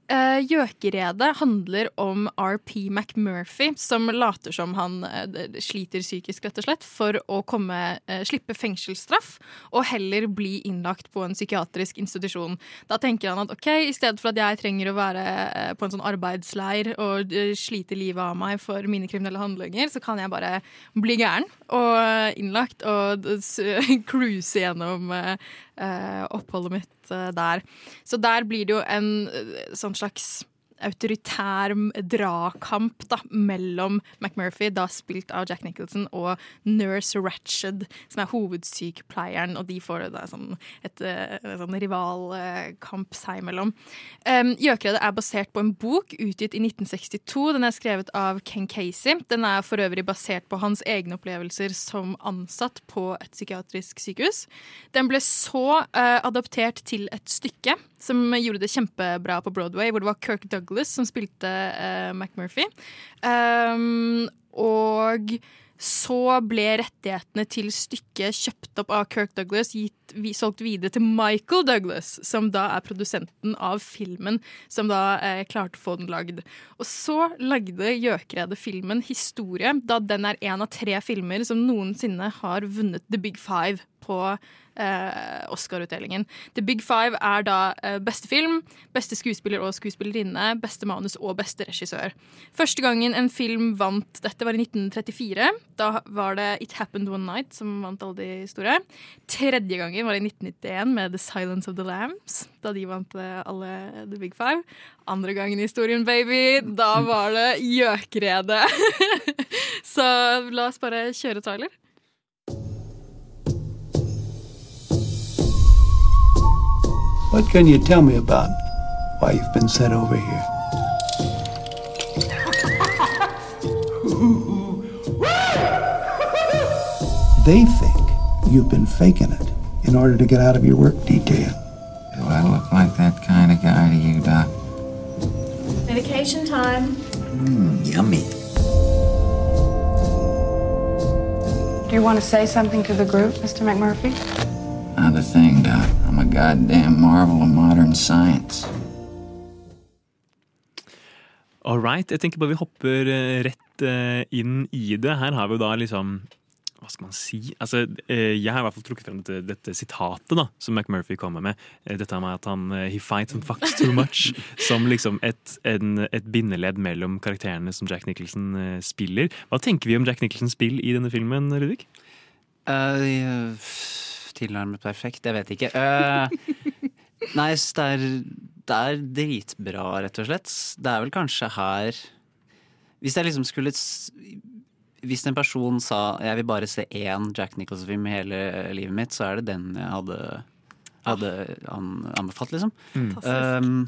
Eh, Gjøkeredet handler om RP McMurphy, som later som han uh, sliter psykisk, rett og slett, for å komme, uh, slippe fengselsstraff og heller bli innlagt på en psykiatrisk institusjon. Da tenker han at ok, i stedet for at jeg trenger å være eh, på en sånn arbeidsleir og eh, slite livet av meg for mine kriminelle handlinger, så kan jeg bare bli gæren og eh, innlagt og cruise gjennom eh, eh, oppholdet mitt eh, der. Så der blir det jo en eh, sånn slags autoritær dragkamp da, mellom McMurphy, da spilt av Jack Nicholson, og Nurse Ratched, som er hovedsykepleieren, og de får da sånn et et sånn rivalkamp seg imellom. Um, Gjøkredet er basert på en bok utgitt i 1962. Den er skrevet av Ken Casey. Den er for øvrig basert på hans egne opplevelser som ansatt på et psykiatrisk sykehus. Den ble så uh, adoptert til et stykke som gjorde det kjempebra på Broadway, hvor det var Kirk Douglas som spilte uh, McMurphy. Um, og så ble rettighetene til stykket kjøpt opp av Kirk Douglas, gitt, vi, solgt videre til Michael Douglas, som da er produsenten av filmen, som da eh, klarte å få den lagd. Og så lagde Gjøkeredet filmen historie, da den er en av tre filmer som noensinne har vunnet The Big Five på eh, Oscar-utdelingen. The Big Five er da eh, beste film, beste skuespiller og skuespillerinne, beste manus og beste regissør. Første gangen en film vant dette, var i 1934. Da var det It Happened One Night som vant alle de store. Tredje gangen var i 1991 med The Silence of the Lambs, da de vant eh, alle The Big Five. Andre gangen i historien, baby, da var det Gjøkredet. Så la oss bare kjøre trailer.
What can you tell me about why you've been sent over here? They think you've been faking it in order to get out of your work detail.
Do I look like that kind of guy to you, Doc?
Medication time.
Mmm, yummy.
Do you want to say something to the group, Mr. McMurphy?
Not a thing, Doc. I'm a goddamn marvel of modern science.
All right. Jeg tenker bare vi hopper eh, rett eh, inn i det. Her har vi jo da liksom hva skal man si? Altså, eh, jeg har i hvert fall trukket frem dette, dette sitatet da, som McMurphy kommer med. Dette med at han he fights and fucks too much. som liksom et, en, et bindeledd mellom karakterene som Jack Nicholson spiller. Hva tenker vi om Jack Nicholsons spill i denne filmen, Ludvig?
Eh, tilnærmet perfekt, jeg vet ikke. Uh, nei, det er, det er dritbra, rett og slett. Det er vel kanskje her Hvis jeg liksom skulle Hvis en person sa jeg vil bare se én Jack Nicholson-film i hele livet mitt, så er det den jeg hadde, hadde an- anbefalt, liksom.
Mm.
Um,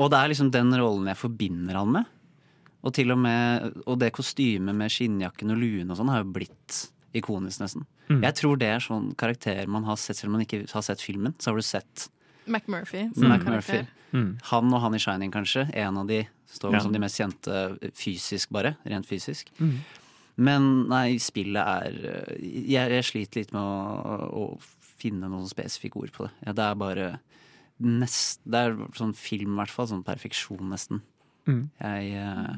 og det er liksom den rollen jeg forbinder han med. Og med Og det kostymet med skinnjakken og luen og sånn har jo blitt ikonisk, nesten.
Mm.
Jeg tror det er sånn karakter man har sett, selv om man ikke har sett filmen. Så har du sett
McMurphy som
McMurphy.
karakter.
Han og han i Shining, kanskje. En av de står
Ja.
som de mest kjente fysisk, bare. Rent fysisk.
Mm.
Men nei, spillet er Jeg, jeg sliter litt med å, å finne noen spesifikke ord på det. Ja, det er bare nest, Det er sånn film, i hvert fall. Sånn perfeksjon, nesten.
Mm.
Jeg, eh,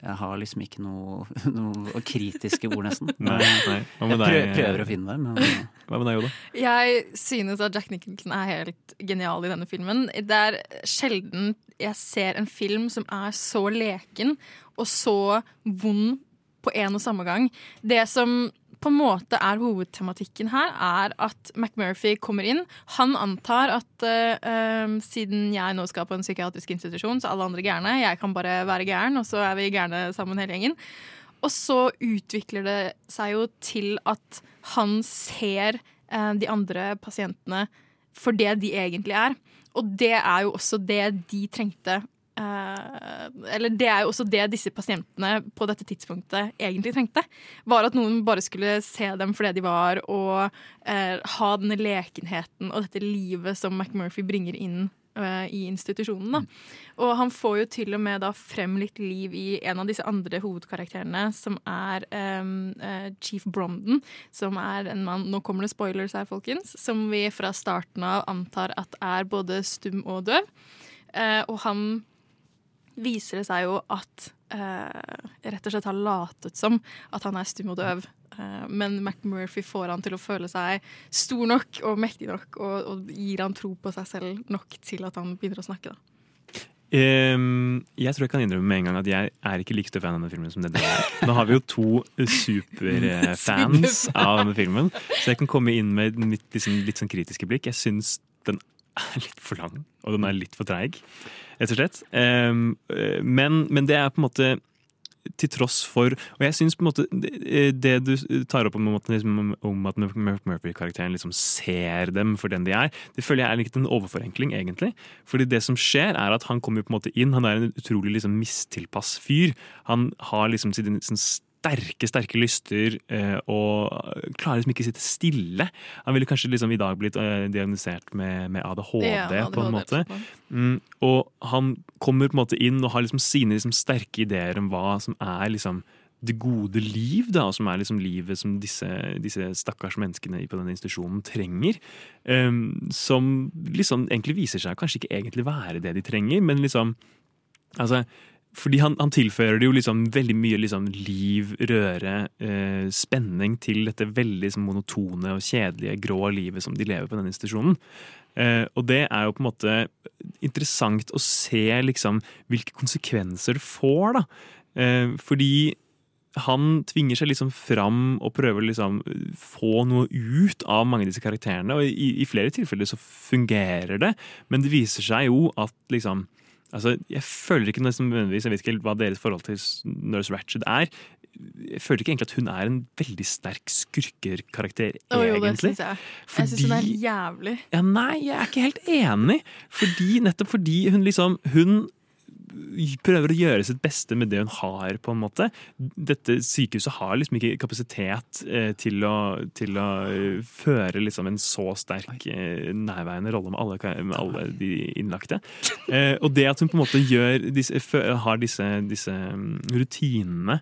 jeg har liksom ikke noe, noe kritiske ord, nesten.
Nei, nei.
Jeg prøver, prøver å finne det, men
Hva med deg, Oda?
Jeg synes at Jack Nicholson er helt genial i denne filmen. Det er sjelden jeg ser en film som er så leken og så vond på en og samme gang. Det som på en måte er hovedtematikken her, er at McMurphy kommer inn. Han antar at eh, siden jeg nå skal på en psykiatrisk institusjon, så er alle andre gærne. Jeg kan bare være gæren, og så er vi gærne sammen hele gjengen. Og så utvikler det seg jo til at han ser uh, de andre pasientene for det de egentlig er. Og det er jo også det de trengte. Eh, eller det er jo også det disse pasientene på dette tidspunktet egentlig trengte. Var at noen bare skulle se dem for det de var, og eh, ha denne lekenheten og dette livet som McMurphy bringer inn eh, i institusjonen. Da. Og han får jo til og med da frem litt liv i en av disse andre hovedkarakterene, som er um, uh, Chief Bromden, som er en mann Nå kommer det spoilers her, folkens. Som vi fra starten av antar at er både stum og døv. Uh, og han viser det seg jo at eh, rett og slett har latet som at han er stum og døv. Eh, men McMurphy får han til å føle seg stor nok og mektig nok, og, og gir han tro på seg selv nok til at han begynner å snakke. da.
Um, jeg tror jeg kan innrømme med en gang at jeg er ikke like stor fan av denne filmen som det dere er. Nå har vi jo to superfans
Superfan.
av denne filmen, så jeg kan komme inn med mitt liksom, litt sånn kritiske blikk. Jeg syns den er litt for lang, og den er litt for treig, rett og slett. Um, eh, men, men det er på en måte til tross for Og jeg syns på en måte det, det du tar opp om, liksom, om at Murphy-karakteren liksom ser dem for den de er, det føler jeg er litt en overforenkling, egentlig. Fordi det som skjer, er at han kommer på en måte inn, han er en utrolig liksom mistilpass fyr. Han har liksom sin, sin sterke, sterke lyster eh, og klarer liksom ikke å sitte stille. Han ville kanskje liksom i dag blitt eh, diagnosert med, med ADHD,
Ja, ADHD, på en måte.
Mm, og han kommer på en måte inn og har liksom sine liksom sterke ideer om hva som er liksom det gode liv, da, som er liksom livet som disse, disse stakkars menneskene på denne institusjonen trenger. Um, som liksom egentlig viser seg kanskje ikke egentlig være det de trenger, men liksom Altså, fordi han, han tilfører jo liksom veldig mye liksom liv, røre, eh, spenning til dette veldig liksom, monotone og kjedelige, grå livet som de lever på denne institusjonen. Eh, og det er jo på en måte interessant å se liksom hvilke konsekvenser det får, da. Eh, fordi han tvinger seg liksom fram og prøver å liksom få noe ut av mange av disse karakterene. Og i, i flere tilfeller så fungerer det, men det viser seg jo at liksom Altså, jeg føler ikke nødvendigvis, jeg vet ikke helt hva deres forhold til Nurse Ratched er. Jeg føler ikke egentlig at hun er en veldig sterk skurkerkarakter,
Å jo, det
synes
jeg jeg. Jeg syns hun er jævlig.
Ja, nei, jeg er ikke helt enig. Fordi, nettopp fordi hun liksom Hun prøver å gjøre sitt beste med det hun har, på en måte. Dette sykehuset har liksom ikke kapasitet eh, til, å, til å eh, føre liksom en så sterk eh, nærværende rolle med alle, med alle de innlagte. Eh, og det at hun på en måte gjør har disse, disse mm, rutinene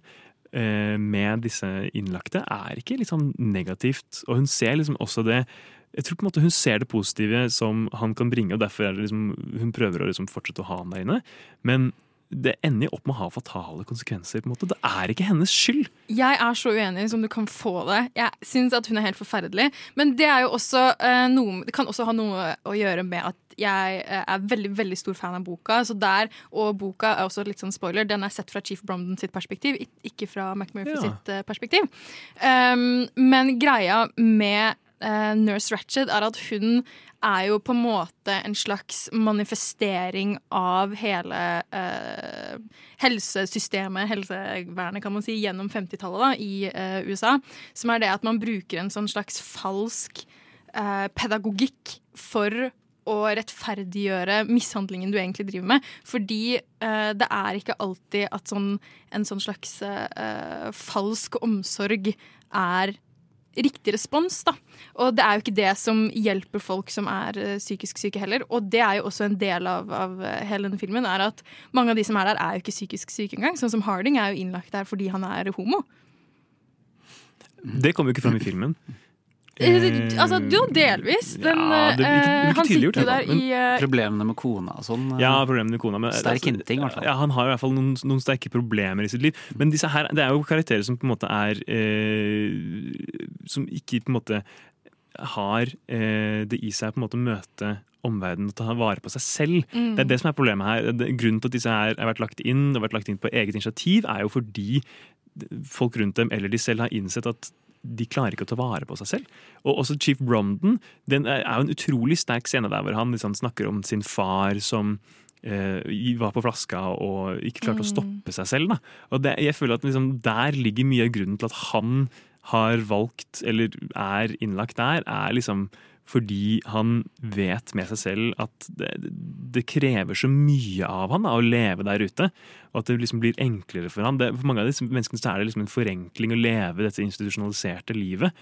med disse innlagte, er ikke liksom negativt. Og hun ser liksom også det jeg tror på en måte hun ser det positive som han kan bringe, og derfor er det liksom, hun prøver å liksom fortsette å ha han der inne. Men det ender jo opp med å ha fatale konsekvenser. på en måte. Det er ikke hennes skyld.
Jeg er så uenig som du kan få det. Jeg syns at hun er helt forferdelig. Men det, er jo også, uh, noe, det kan også ha noe å gjøre med at jeg eh, er veldig veldig stor fan av boka. Så der, Og boka er også litt sånn spoiler, den er sett fra Chief Bromden sitt perspektiv, ikke fra McMurphy
Ja.
sitt eh, perspektiv. Um, men greia med eh, Nurse Ratched er at hun er jo på en måte en slags manifestering av hele uh, helsesystemet, helsevernet, kan man si, gjennom 50-tallet i uh, USA. Som er det at man bruker en sånn slags falsk pedagogikk for å rettferdiggjøre mishandlingen du egentlig driver med. Fordi uh, det er ikke alltid at sånn, en sånn slags uh, falsk omsorg er riktig respons, da. Og det er jo ikke det som hjelper folk som er eh, psykisk syke heller. Og det er jo også en del av, av eh, hele denne filmen, er at mange av de som er der, er jo ikke psykisk syke engang. Sånn som Harding er jo innlagt der fordi han er homo.
Det kommer jo ikke fram i filmen.
Eh, altså, jo, delvis. Den,
Ja, det ikke-
eh, han sitter jo der i eh,
Problemene med kona og sånn. eh,
Ja, problemene med kona. Men,
Sterk
altså,
hinting, i hvert fall.
Ja, han har i hvert fall noen, noen sterke problemer i sitt liv. Men disse her, det er jo karakterer som på en måte er eh, Som ikke på en måte har eh, det i seg på en måte å møte omverdenen og ta vare på seg selv.
Mm.
Det er det som er problemet her. Grunnen til at disse her har vært lagt inn, og vært lagt inn på eget initiativ, er jo fordi folk rundt dem eller de selv har innsett at de klarer ikke å ta vare på seg selv. Og også Chief Bromden den er jo en utrolig sterk scene der hvor han liksom snakker om sin far som eh, var på flaska og ikke klarte å
Mm.
stoppe seg selv. Da. Og det, jeg føler at liksom, Der ligger mye av grunnen til at han har valgt, eller er innlagt der, er liksom fordi han vet med seg selv at det, det krever så mye av han da, å leve der ute. Og at det liksom blir enklere for han. Det, for mange av disse menneskene er det liksom en forenkling å leve dette institusjonaliserte livet.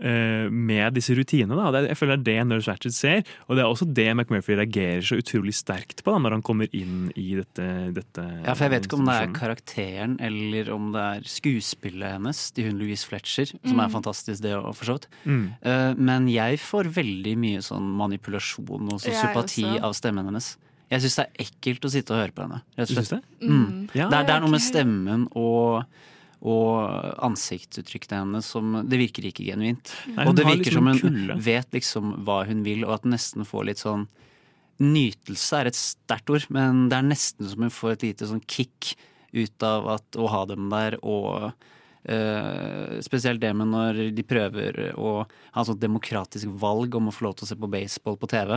Eh, med disse rutinene. Da. Jeg føler det er det Nurse Ratched ser, og det er også det McMurphy reagerer så utrolig sterkt på da, når han kommer inn i dette, dette
Ja, for jeg vet ikke om det er karakteren eller om det er skuespillet hennes, til hun Louise Fletcher, som er
Mm.
fantastisk det òg, for så vidt.
Mm.
Eh, Men jeg får veldig mye sånn manipulasjon og sosiopati av stemmen hennes. Jeg syns det er ekkelt å sitte og høre på henne. Rett og slett.
det?
Mm.
Mm. Ja,
det, er, det er noe med stemmen og og ansiktsuttrykkene hennes som Det virker ikke genuint.
Nei,
og det virker
liksom
som hun vet liksom hva hun vil, og at hun nesten får litt sånn Nytelse er et sterkt ord, men det er nesten som hun får et lite sånn kick ut av at, å ha dem der, og Uh, spesielt det med når de prøver å ha et sånt demokratisk valg om å få lov til å se på baseball på TV.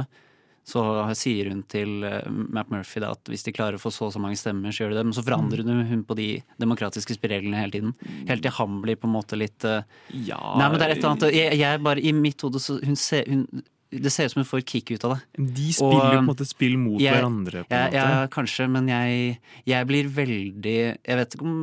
Så sier hun til uh, Matt Murphy da, at hvis de klarer å få så og så mange stemmer, så gjør de det. Men så forandrer hun, hun på de demokratiske spillereglene hele tiden. Helt til han blir på en måte litt uh,
Ja
Nei, men det er et eller annet jeg, jeg bare, I mitt hode så hun ser, hun, Det ser ut som hun får kick ut av det.
De spiller og, på en måte spill mot
jeg-
hverandre. på en måte.
Ja, kanskje, men jeg, jeg blir veldig Jeg vet ikke om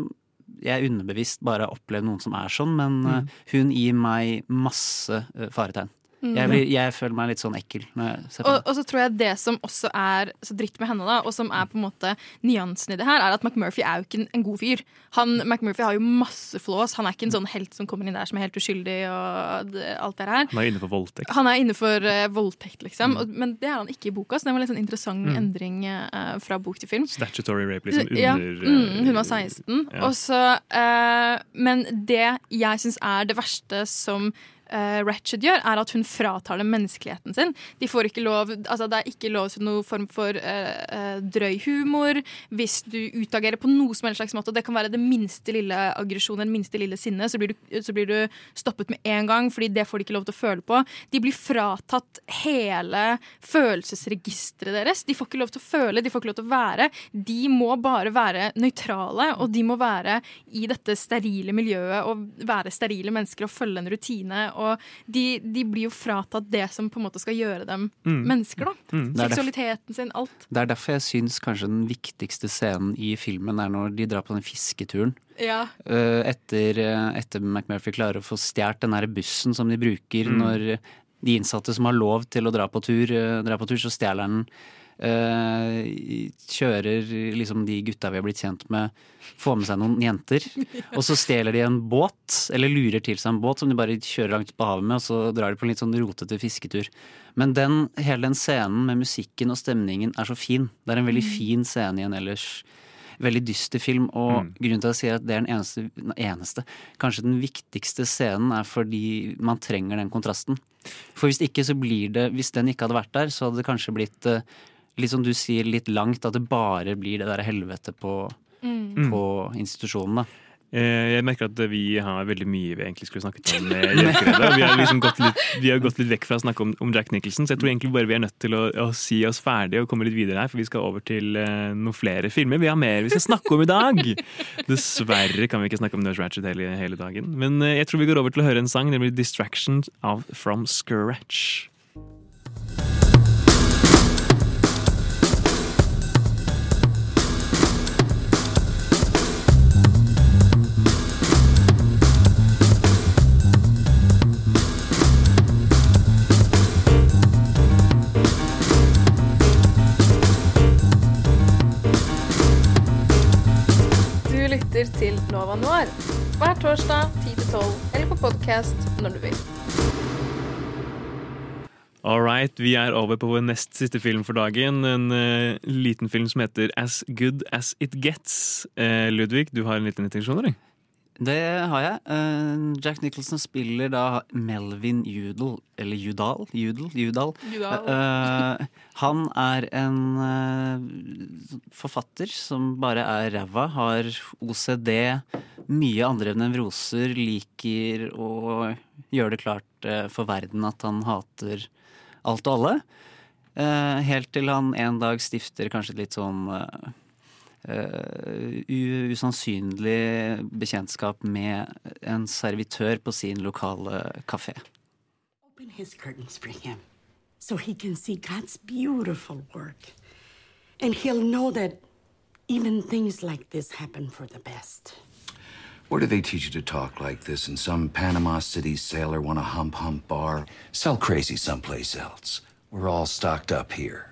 jeg underbevisst bare har opplevd noen som er sånn, men
Mm.
hun gir meg masse faretegn.
Mm.
Jeg, blir, jeg føler meg litt sånn ekkel når jeg ser på
Og, og så tror jeg det som også er så dritt med henne, da, og som er på en måte nyansen i det her, er at McMurphy er jo ikke en, god fyr. Han, McMurphy har jo masse flås. Han er ikke en sånn helt som kommer inn der som er helt uskyldig og det, alt det her.
Han er inne for voldtekt.
Han er inne for uh, voldtekt, liksom. Og, men det er han ikke i boka, så det var en litt sånn interessant
Mm.
endring uh, fra bok til film.
Statutory rape, liksom. Under
ja, mm, hun var 16.
ja.
Og så, eh, men det jeg syns er det verste som eh, Ratched gjør, er at hun fratar dem menneskeligheten sin. De får ikke lov, altså Det er ikke lov til noen form for uh, drøy humor hvis du utagerer på noe som helst slags måte. og Det kan være det minste lille aggresjonen, det minste lille sinnet. så blir, du, så blir du stoppet med en gang, fordi det får de ikke lov til å føle på. De blir fratatt hele følelsesregisteret deres. De får ikke lov til å føle, de får ikke lov til å være. De må bare være nøytrale, og de må være i dette sterile miljøet og være sterile mennesker og følge en rutine. Og de, de blir jo fratatt det som på en måte skal gjøre dem
Mm.
mennesker, da.
Mm.
Seksualiteten sin, alt.
Det er derfor jeg syns kanskje den viktigste scenen i filmen er når de drar på den fisketuren.
Ja.
Eh, etter, eh, etter McMurphy klarer å få stjålet den der bussen som de bruker
Mm.
når de innsatte som har lov til å dra på tur, eh, drar på tur, så stjeler han den. Eh, kjører liksom de gutta vi har blitt kjent med, får med seg noen jenter. Og så stjeler de en båt, eller lurer til seg en båt som de bare kjører langt på havet med, og så drar de på en litt sånn rotete fisketur. Men den, hele den scenen med musikken og stemningen er så fin. Det er en veldig
Mm.
fin scene i en ellers veldig dyster film, og grunnen til at jeg sier at det er den eneste, den eneste, kanskje den viktigste scenen, er fordi man trenger den kontrasten. For hvis ikke så blir det, hvis den ikke hadde vært der, så hadde det kanskje blitt eh, litt som du sier, litt langt, at det bare blir det der helvete på,
Mm.
på institusjonene.
Eh, Jeg merker at vi har veldig mye vi egentlig skulle snakket om. Jøkeredet. Vi har liksom gått litt, vi har gått litt vekk fra å snakke om, om Jack Nicholson, så jeg tror egentlig bare vi er nødt til å, å si oss ferdig og komme litt videre her, for vi skal over til uh, noen flere filmer. Vi har mer vi skal snakke om i dag! Dessverre kan vi ikke snakke om Nurse Ratchet hele, hele dagen. Men uh, jeg tror vi går over til å høre en sang, nemlig 'Distraction' av From Scratch.
Nova Noir hver torsdag 10-12 eller på podkast når du vil.
All right, vi er over på vår nest siste film for dagen. En uh, liten film som heter As Good As It Gets. Uh, Ludvig, du har en liten intensjon, eller?
Det har jeg. Eh, Jack Nicholson spiller da Melvin Udall, eller Judal? Udall? Judal.
Udall.
Eh, han er en eh, forfatter som bare er ræva, har OCD, mye andre nevroser, liker å gjøre det klart eh, for verden at han hater alt og alle. Eh, helt til han en dag stifter kanskje litt sånn eh, eh, Eh, usannsynlig bekjentskap med en servitør på sin lokale kafé.
Open his curtains for him so he can see God's beautiful work. And he'll know that even things like this happen for the best.
Where do they teach you to talk like this? In some Panama City sailor want a hump hump bar? Sell crazy someplace else. We're all stocked up here.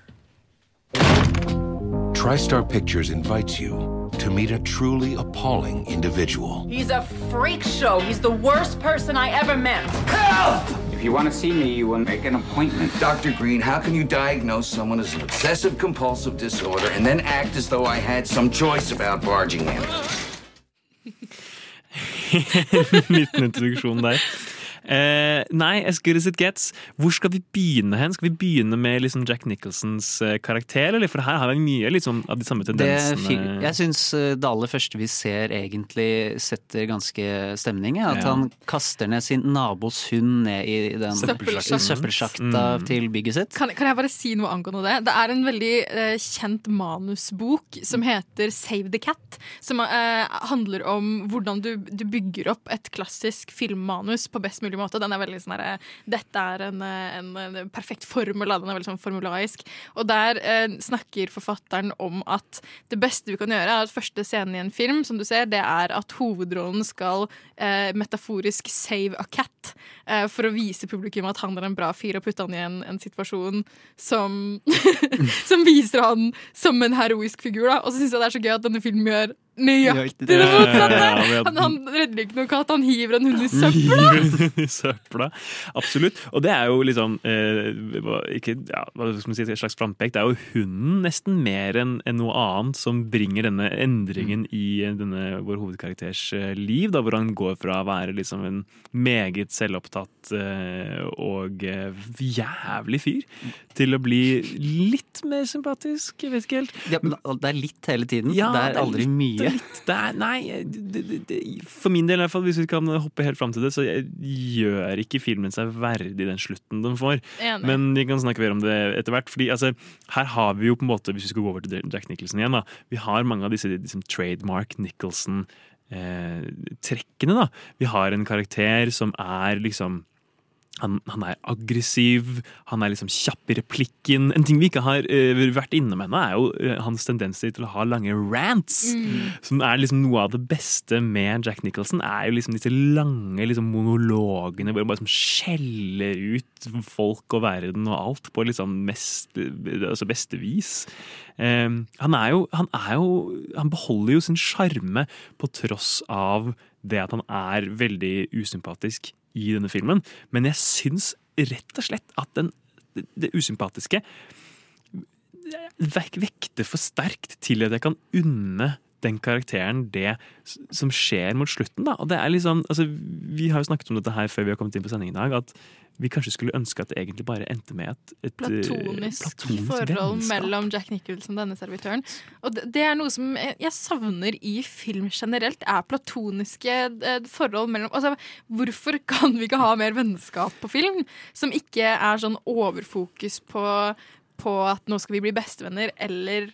TriStar Pictures invites you to meet a truly appalling individual.
He's a freak show. He's the worst person I ever met.
If you want to see me, you will make an appointment.
Dr. Green, how can you diagnose someone as an obsessive compulsive disorder and then act as though I had some choice about barging in?
liten introduksjon der. Eh, nei, as good as it gets. Hvor skal vi begynne hen? Skal vi begynne med liksom Jack Nicholsons eh, karakter? Eller? For her har vi mye liksom, av de samme tendensene.
jeg syns eh, det aller første vi ser egentlig setter ganske stemning. er At
Ja.
han kaster ned sin nabos hund ned i den
søppelsjakta,
søppelsjakta
Mm.
til bygget sitt.
Kan, kan jeg bare si noe angående det? Det er en veldig eh, kjent manusbok som heter Save the Cat. Som eh, handler om hvordan du, du bygger opp et klassisk filmmanus på best mulig måte. Den er veldig sånn herre Dette er en, eh, en, en perfekt formel, den er veldig sånn formulaisk. Og der eh, snakker forfatteren om at det beste du kan gjøre, er at første scenen i en film, som du ser, det er at hovedrollen skal eh, metaforisk save a cat. Eh, for å vise publikum at han er en bra fyr, og putte han i en, en situasjon som Som viser han som en heroisk figur. da Og så syns jeg det er så gøy at denne filmen gjør nøyaktig det motsatte! Han, han redder ikke noen katt, han hiver en hund i søpla!
I søpla. Absolutt. Og det er jo liksom eh, ikke, ja, hva skal man si, et slags frampek. Det er jo hunden nesten mer enn en noe annet som bringer denne endringen i eh, denne vår hovedkarakters eh, liv. Da, hvor han går fra å være liksom en meget selvopptatt eh, og eh, jævlig fyr til å bli litt mer sympatisk. Jeg vet ikke helt.
Ja, det er litt hele tiden.
Ja,
det er aldri
litt,
mye.
Litt, det er, nei, det, det, det, for min del i hvert fall, hvis vi kan hoppe helt fram til det, så gjør ikke filmen seg verdig den slutten den får.
Enig.
Men vi kan snakke mer om det etter hvert. fordi altså, her har vi jo på en måte, hvis vi skal gå over til Jack Nicholson igjen, da, vi har mange av disse liksom, trademark Nicholson eh, trekkene. da. Vi har en karakter som er liksom han, han er aggressiv, han er liksom kjapp i replikken. En ting vi ikke har uh, vært innom ennå, er jo uh, hans tendenser til å ha lange rants.
Mm.
Som er liksom noe av det beste med Jack Nicholson, er jo liksom disse lange liksom monologene hvor han bare liksom skjeller ut folk og verden og alt på liksom mest, altså beste vis. Um, han er jo Han er jo Han beholder jo sin sjarme på tross av det at han er veldig usympatisk i denne filmen. Men jeg syns rett og slett at den, det, det usympatiske vekter for sterkt til at jeg kan unne den karakteren det som skjer mot slutten. da. Og det er liksom, altså, Vi har jo snakket om dette her før vi har kommet inn på sending i dag. At vi kanskje skulle ønske at det egentlig bare endte med et, et eh,
platonisk,
platonisk
forhold mellom Jack Nicholson og denne servitøren. Og det, det er noe som jeg jeg savner i film generelt, er platoniske eh, forhold mellom altså, Hvorfor kan vi ikke ha mer vennskap på film? Som ikke er sånn overfokus på, på at nå skal vi bli bestevenner, eller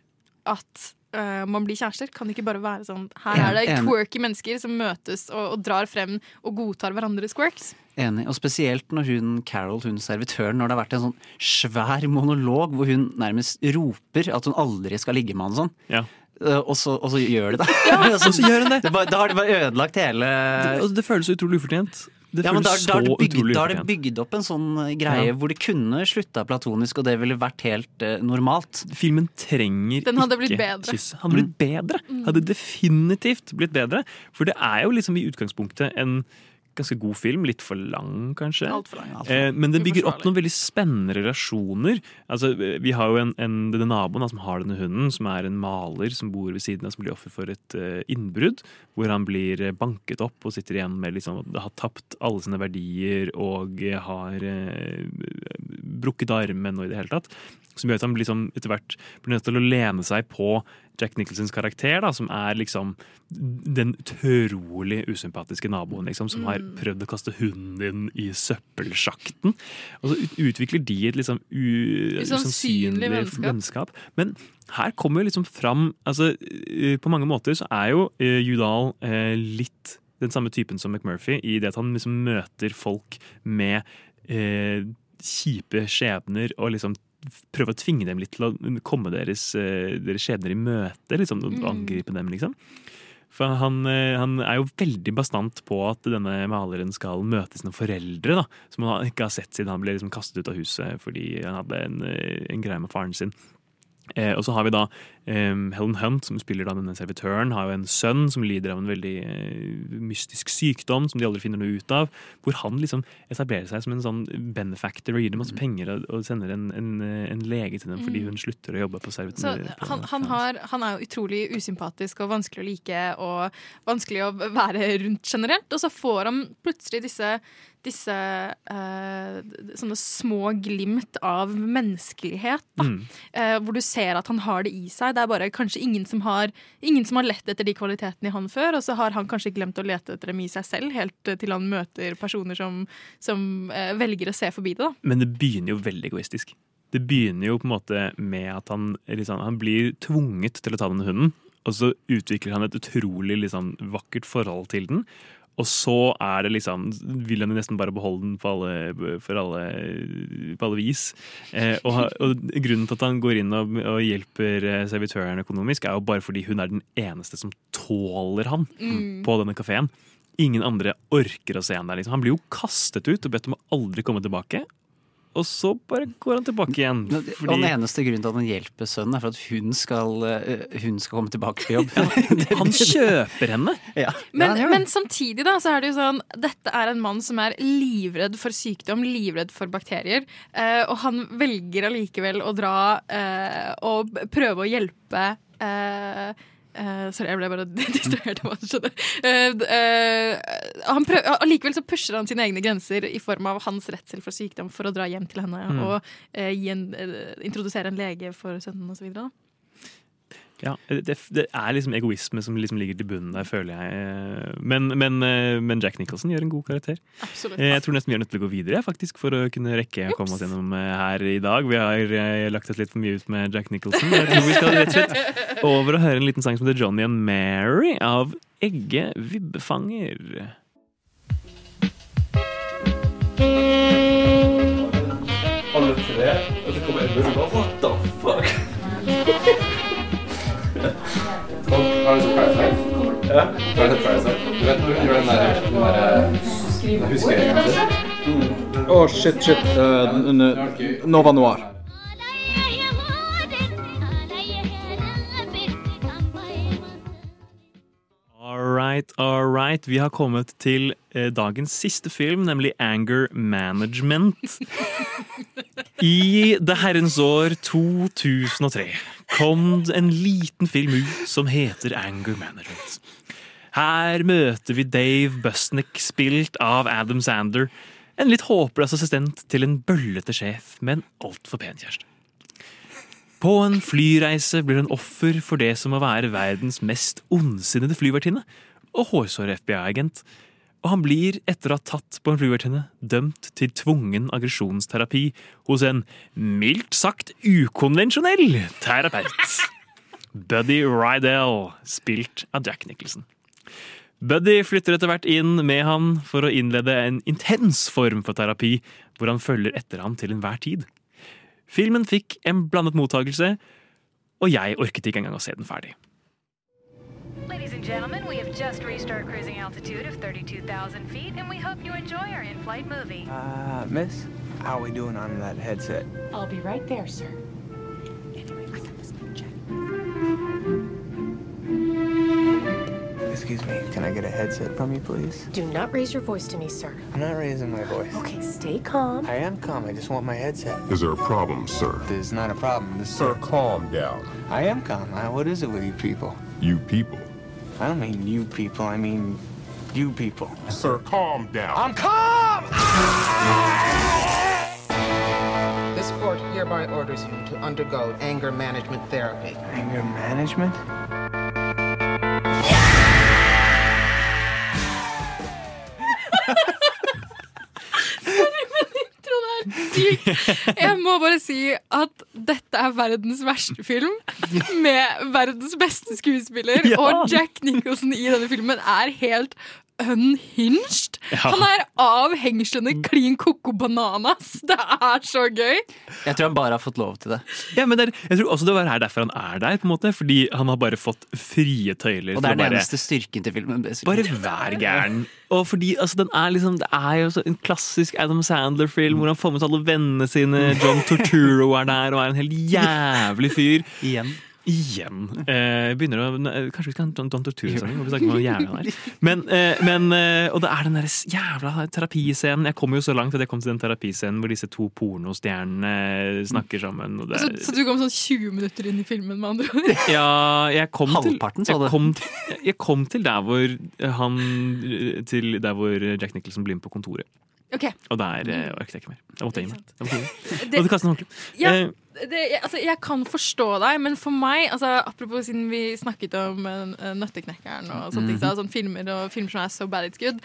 at eh, man blir kjærester. Kan det ikke bare være sånn Her er det
twerky
quirky mennesker som møtes og, og drar frem og godtar hverandres quirks.
Enig. Og spesielt når hun Carol, hun servitøren, når det har vært en sånn svær monolog hvor hun nærmest roper at hun aldri skal ligge med han sånn.
Ja.
Eh, Og så, og så gjør de det.
og så gjør hun det.
bare- da har de bare ødelagt hele
Det, altså, det føles utrolig ufortjent. Det
ja, men da, da, har det bygd, da er det bygd opp en sånn eh, greie
Ja.
hvor det kunne slutta platonisk, og det ville vært helt uh, normalt.
Filmen trenger ikke
Den hadde
ikke
blitt bedre.
kyss. Hadde blitt bedre. Hadde definitivt blitt bedre. For det er jo liksom i utgangspunktet en ganske god film. Litt for lang, kanskje.
Alt for lang.
Eh, men den bygger opp noen veldig spennende relasjoner. Altså, vi har jo en, en, denne naboen da, som har denne hunden, som er en maler som bor ved siden av, som blir offer for et uh, innbrudd. Hvor han blir eh, banket opp og sitter igjen med liksom, har tapt alle sine verdier og eh, har uh, brukket armen og i det hele tatt. Som gjør at han liksom, etter hvert blir nødt til å lene seg på Jack Nicholsons karakter, da, som er liksom den utrolig usympatiske naboen liksom, som har prøvd å kaste hunden din i søppelsjakten. Og så utvikler de et liksom
Usannsynlig vennskap.
Men her kommer liksom fram altså, eh, På mange måter så er jo uh, Judal uh, litt den samme typen som McMurphy, i det at han liksom møter folk med uh, kjipe skjebner og liksom prøve å tvinge dem litt til å komme deres, eh, deres skjebner i møte, liksom,
Mm.
angripe dem, liksom. For han, eh, han er jo veldig bastant på at denne maleren skal møte sine foreldre, da, som han ikke har sett siden han ble liksom kastet ut av huset fordi han hadde en, eh, en greie med faren sin. Eh, og så har vi da eh, Helen Hunt, som spiller da denne servitøren, har jo en sønn som lider av en veldig eh, mystisk sykdom som de aldri finner noe ut av. Hvor han liksom etablerer seg som en sånn benefactor og gir dem masse penger og, sender en, en, eh, en lege til dem fordi
Mm.
hun slutter å jobbe på
Så
servitøren.
han, han, har, han er jo utrolig usympatisk og vanskelig å like og vanskelig å være rundt generelt. Og så får han plutselig disse, disse eh, sånne små glimt av menneskelighet. Da.
Mm.
Eh, hvor du ser at han har det i seg. Det er bare kanskje ingen som har Ingen som har lett etter de kvalitetene i han før, og så har han kanskje glemt å lete etter dem i seg selv, helt eh, til han møter personer som, som eh, velger å se forbi det. da.
Men det begynner jo veldig egoistisk. Det begynner jo på en måte med at han, liksom, han blir tvunget til å ta denne hunden. Og så utvikler han et utrolig liksom, vakkert forhold til den. Og så er det liksom vil han jo nesten bare beholde den på alle, for alle, på alle vis. Eh, og, og grunnen til at han går inn og, og hjelper eh, servitøren økonomisk, er jo bare fordi hun er den eneste som tåler han
Mm.
på denne kafeen. Ingen andre orker å se han der. Liksom. Han blir jo kastet ut og bedt om å aldri komme tilbake. Og så bare går han tilbake igjen.
Og den eneste grunnen til at han hjelper sønnen, er for at hun skal, eh, hun skal komme tilbake på jobb.
han kjøper henne!
Ja.
Men, men samtidig da, så er det jo sånn Dette er en mann som er livredd for sykdom, livredd for bakterier. Eh, og han velger allikevel å dra eh, og prøve å hjelpe eh, sorry, jeg ble bare distrahert. av hva skjedde. Eh, han prøver, allikevel så pusher han sine egne grenser i form av hans redsel for sykdom for å dra hjem til henne
Mm.
og en, introdusere en lege for sønnen osv.
Ja, det, det er liksom egoisme som liksom ligger til bunnen der, føler jeg. Men, men, eh, men Jack Nicholson gjør en god karakter.
Absolutt.
Eh, Jeg tror nesten vi er nødt til å gå videre faktisk, for å kunne rekke å komme oss gjennom eh, her i dag. Vi har lagt oss litt for mye ut med Jack Nicholson. Jeg tror vi skal rett og slett over og høre en liten sang som heter Johnny and Mary av Egge Vibbefanger.
Alle tre, og så kommer Edmund og bare What the fuck? Har du sett Parasite? Ja. Har du sett Parasite? Du vet når hun gjør den der, den der huskeringen sin?
Å, shit, shit. Eh, n- Nova Noir.
Right, all right. Vi har kommet til eh, dagens siste film, nemlig Anger Management. I det herrens år 2003 kom en liten film ut som heter Anger Management. Her møter vi Dave Busnick, spilt av Adam Sander. En litt håpløs assistent til en bøllete sjef med en altfor pen kjæreste. På en flyreise blir hun offer for det som må være verdens mest ondsinnede flyvertinne og hårsår FBI-agent. Og han blir, etter å ha tatt på en flyvertinne, dømt til tvungen aggresjonsterapi hos en mildt sagt ukonvensjonell terapeut. Buddy Rydell, spilt av Jack Nicholson. Buddy flytter etter hvert inn med han for å innlede en intens form for terapi, hvor han følger etter ham til enhver tid. Filmen fikk en blandet mottagelse, og jeg orket ikke engang å se den ferdig.
Ladies and gentlemen, we have just reached our cruising altitude of 32,000 feet, and we hope you enjoy our in-flight movie.
Uh, miss, how are we doing on that headset?
I'll be right there, sir. Anyway, some chat.
Excuse me, can I get a headset from you, please?
Do not raise your voice to me, sir.
I'm not raising my voice.
Okay, stay calm.
I am calm. I just want my headset.
Is there a problem, sir?
There's not a problem. This
Sir, calm down.
I am calm. I, what is it with you people?
You people.
I don't mean you people. I mean you people.
Sir, calm down.
I'm calm.
This court hereby orders you to undergo anger management therapy.
Anger management?
Jeg må bare si at dette er verdens verste film med verdens beste skuespiller.
Ja.
Og Jack Nicholson i denne filmen er helt unhinged.
Ja.
Han er av hengslene klin coco bananas. Det er så gøy.
Jeg tror han bare har fått lov til det.
Ja, men det er, jeg tror også det var her derfor han er der, på en måte, fordi han har bare fått frie tøyler.
Og det er den
bare-
eneste styrken til filmen. basically.
Bare vær gæren. Og fordi altså, den er liksom, Det er jo en klassisk Adam Sandler-film hvor han får med seg alle vennene sine. John Torturo er der og er en helt jævlig fyr.
Igjen.
Igjen. Eh, begynner å, Kanskje vi skal ha en Don Torturo-sang? hvor vi snakker om hvor jævlig er. Men, eh, men, eh, og det er den der jævla terapiscenen. Jeg kom jo så langt at jeg kom til den terapiscenen hvor disse to pornostjernene snakker sammen. Og det,
Så, så du kom sånn 20 minutter inn i filmen, med andre ord.
ja, jeg kom
Halvparten,
til,
sa du.
jeg kom, jeg kom til der hvor han Til der hvor Jack Nicholson blir med på kontoret.
Okay.
Og der eh, orket jeg ikke mer. Jeg måtte hjem. Jeg måtte gi.
Det-
håndkle.
Ja,
Eh,
det, jeg, altså, jeg kan forstå deg, men for meg altså, Apropos siden vi snakket om uh, Nøtteknekkeren og sånne ting,
Mhm.
så, filmer og filmer som er so bad it's good.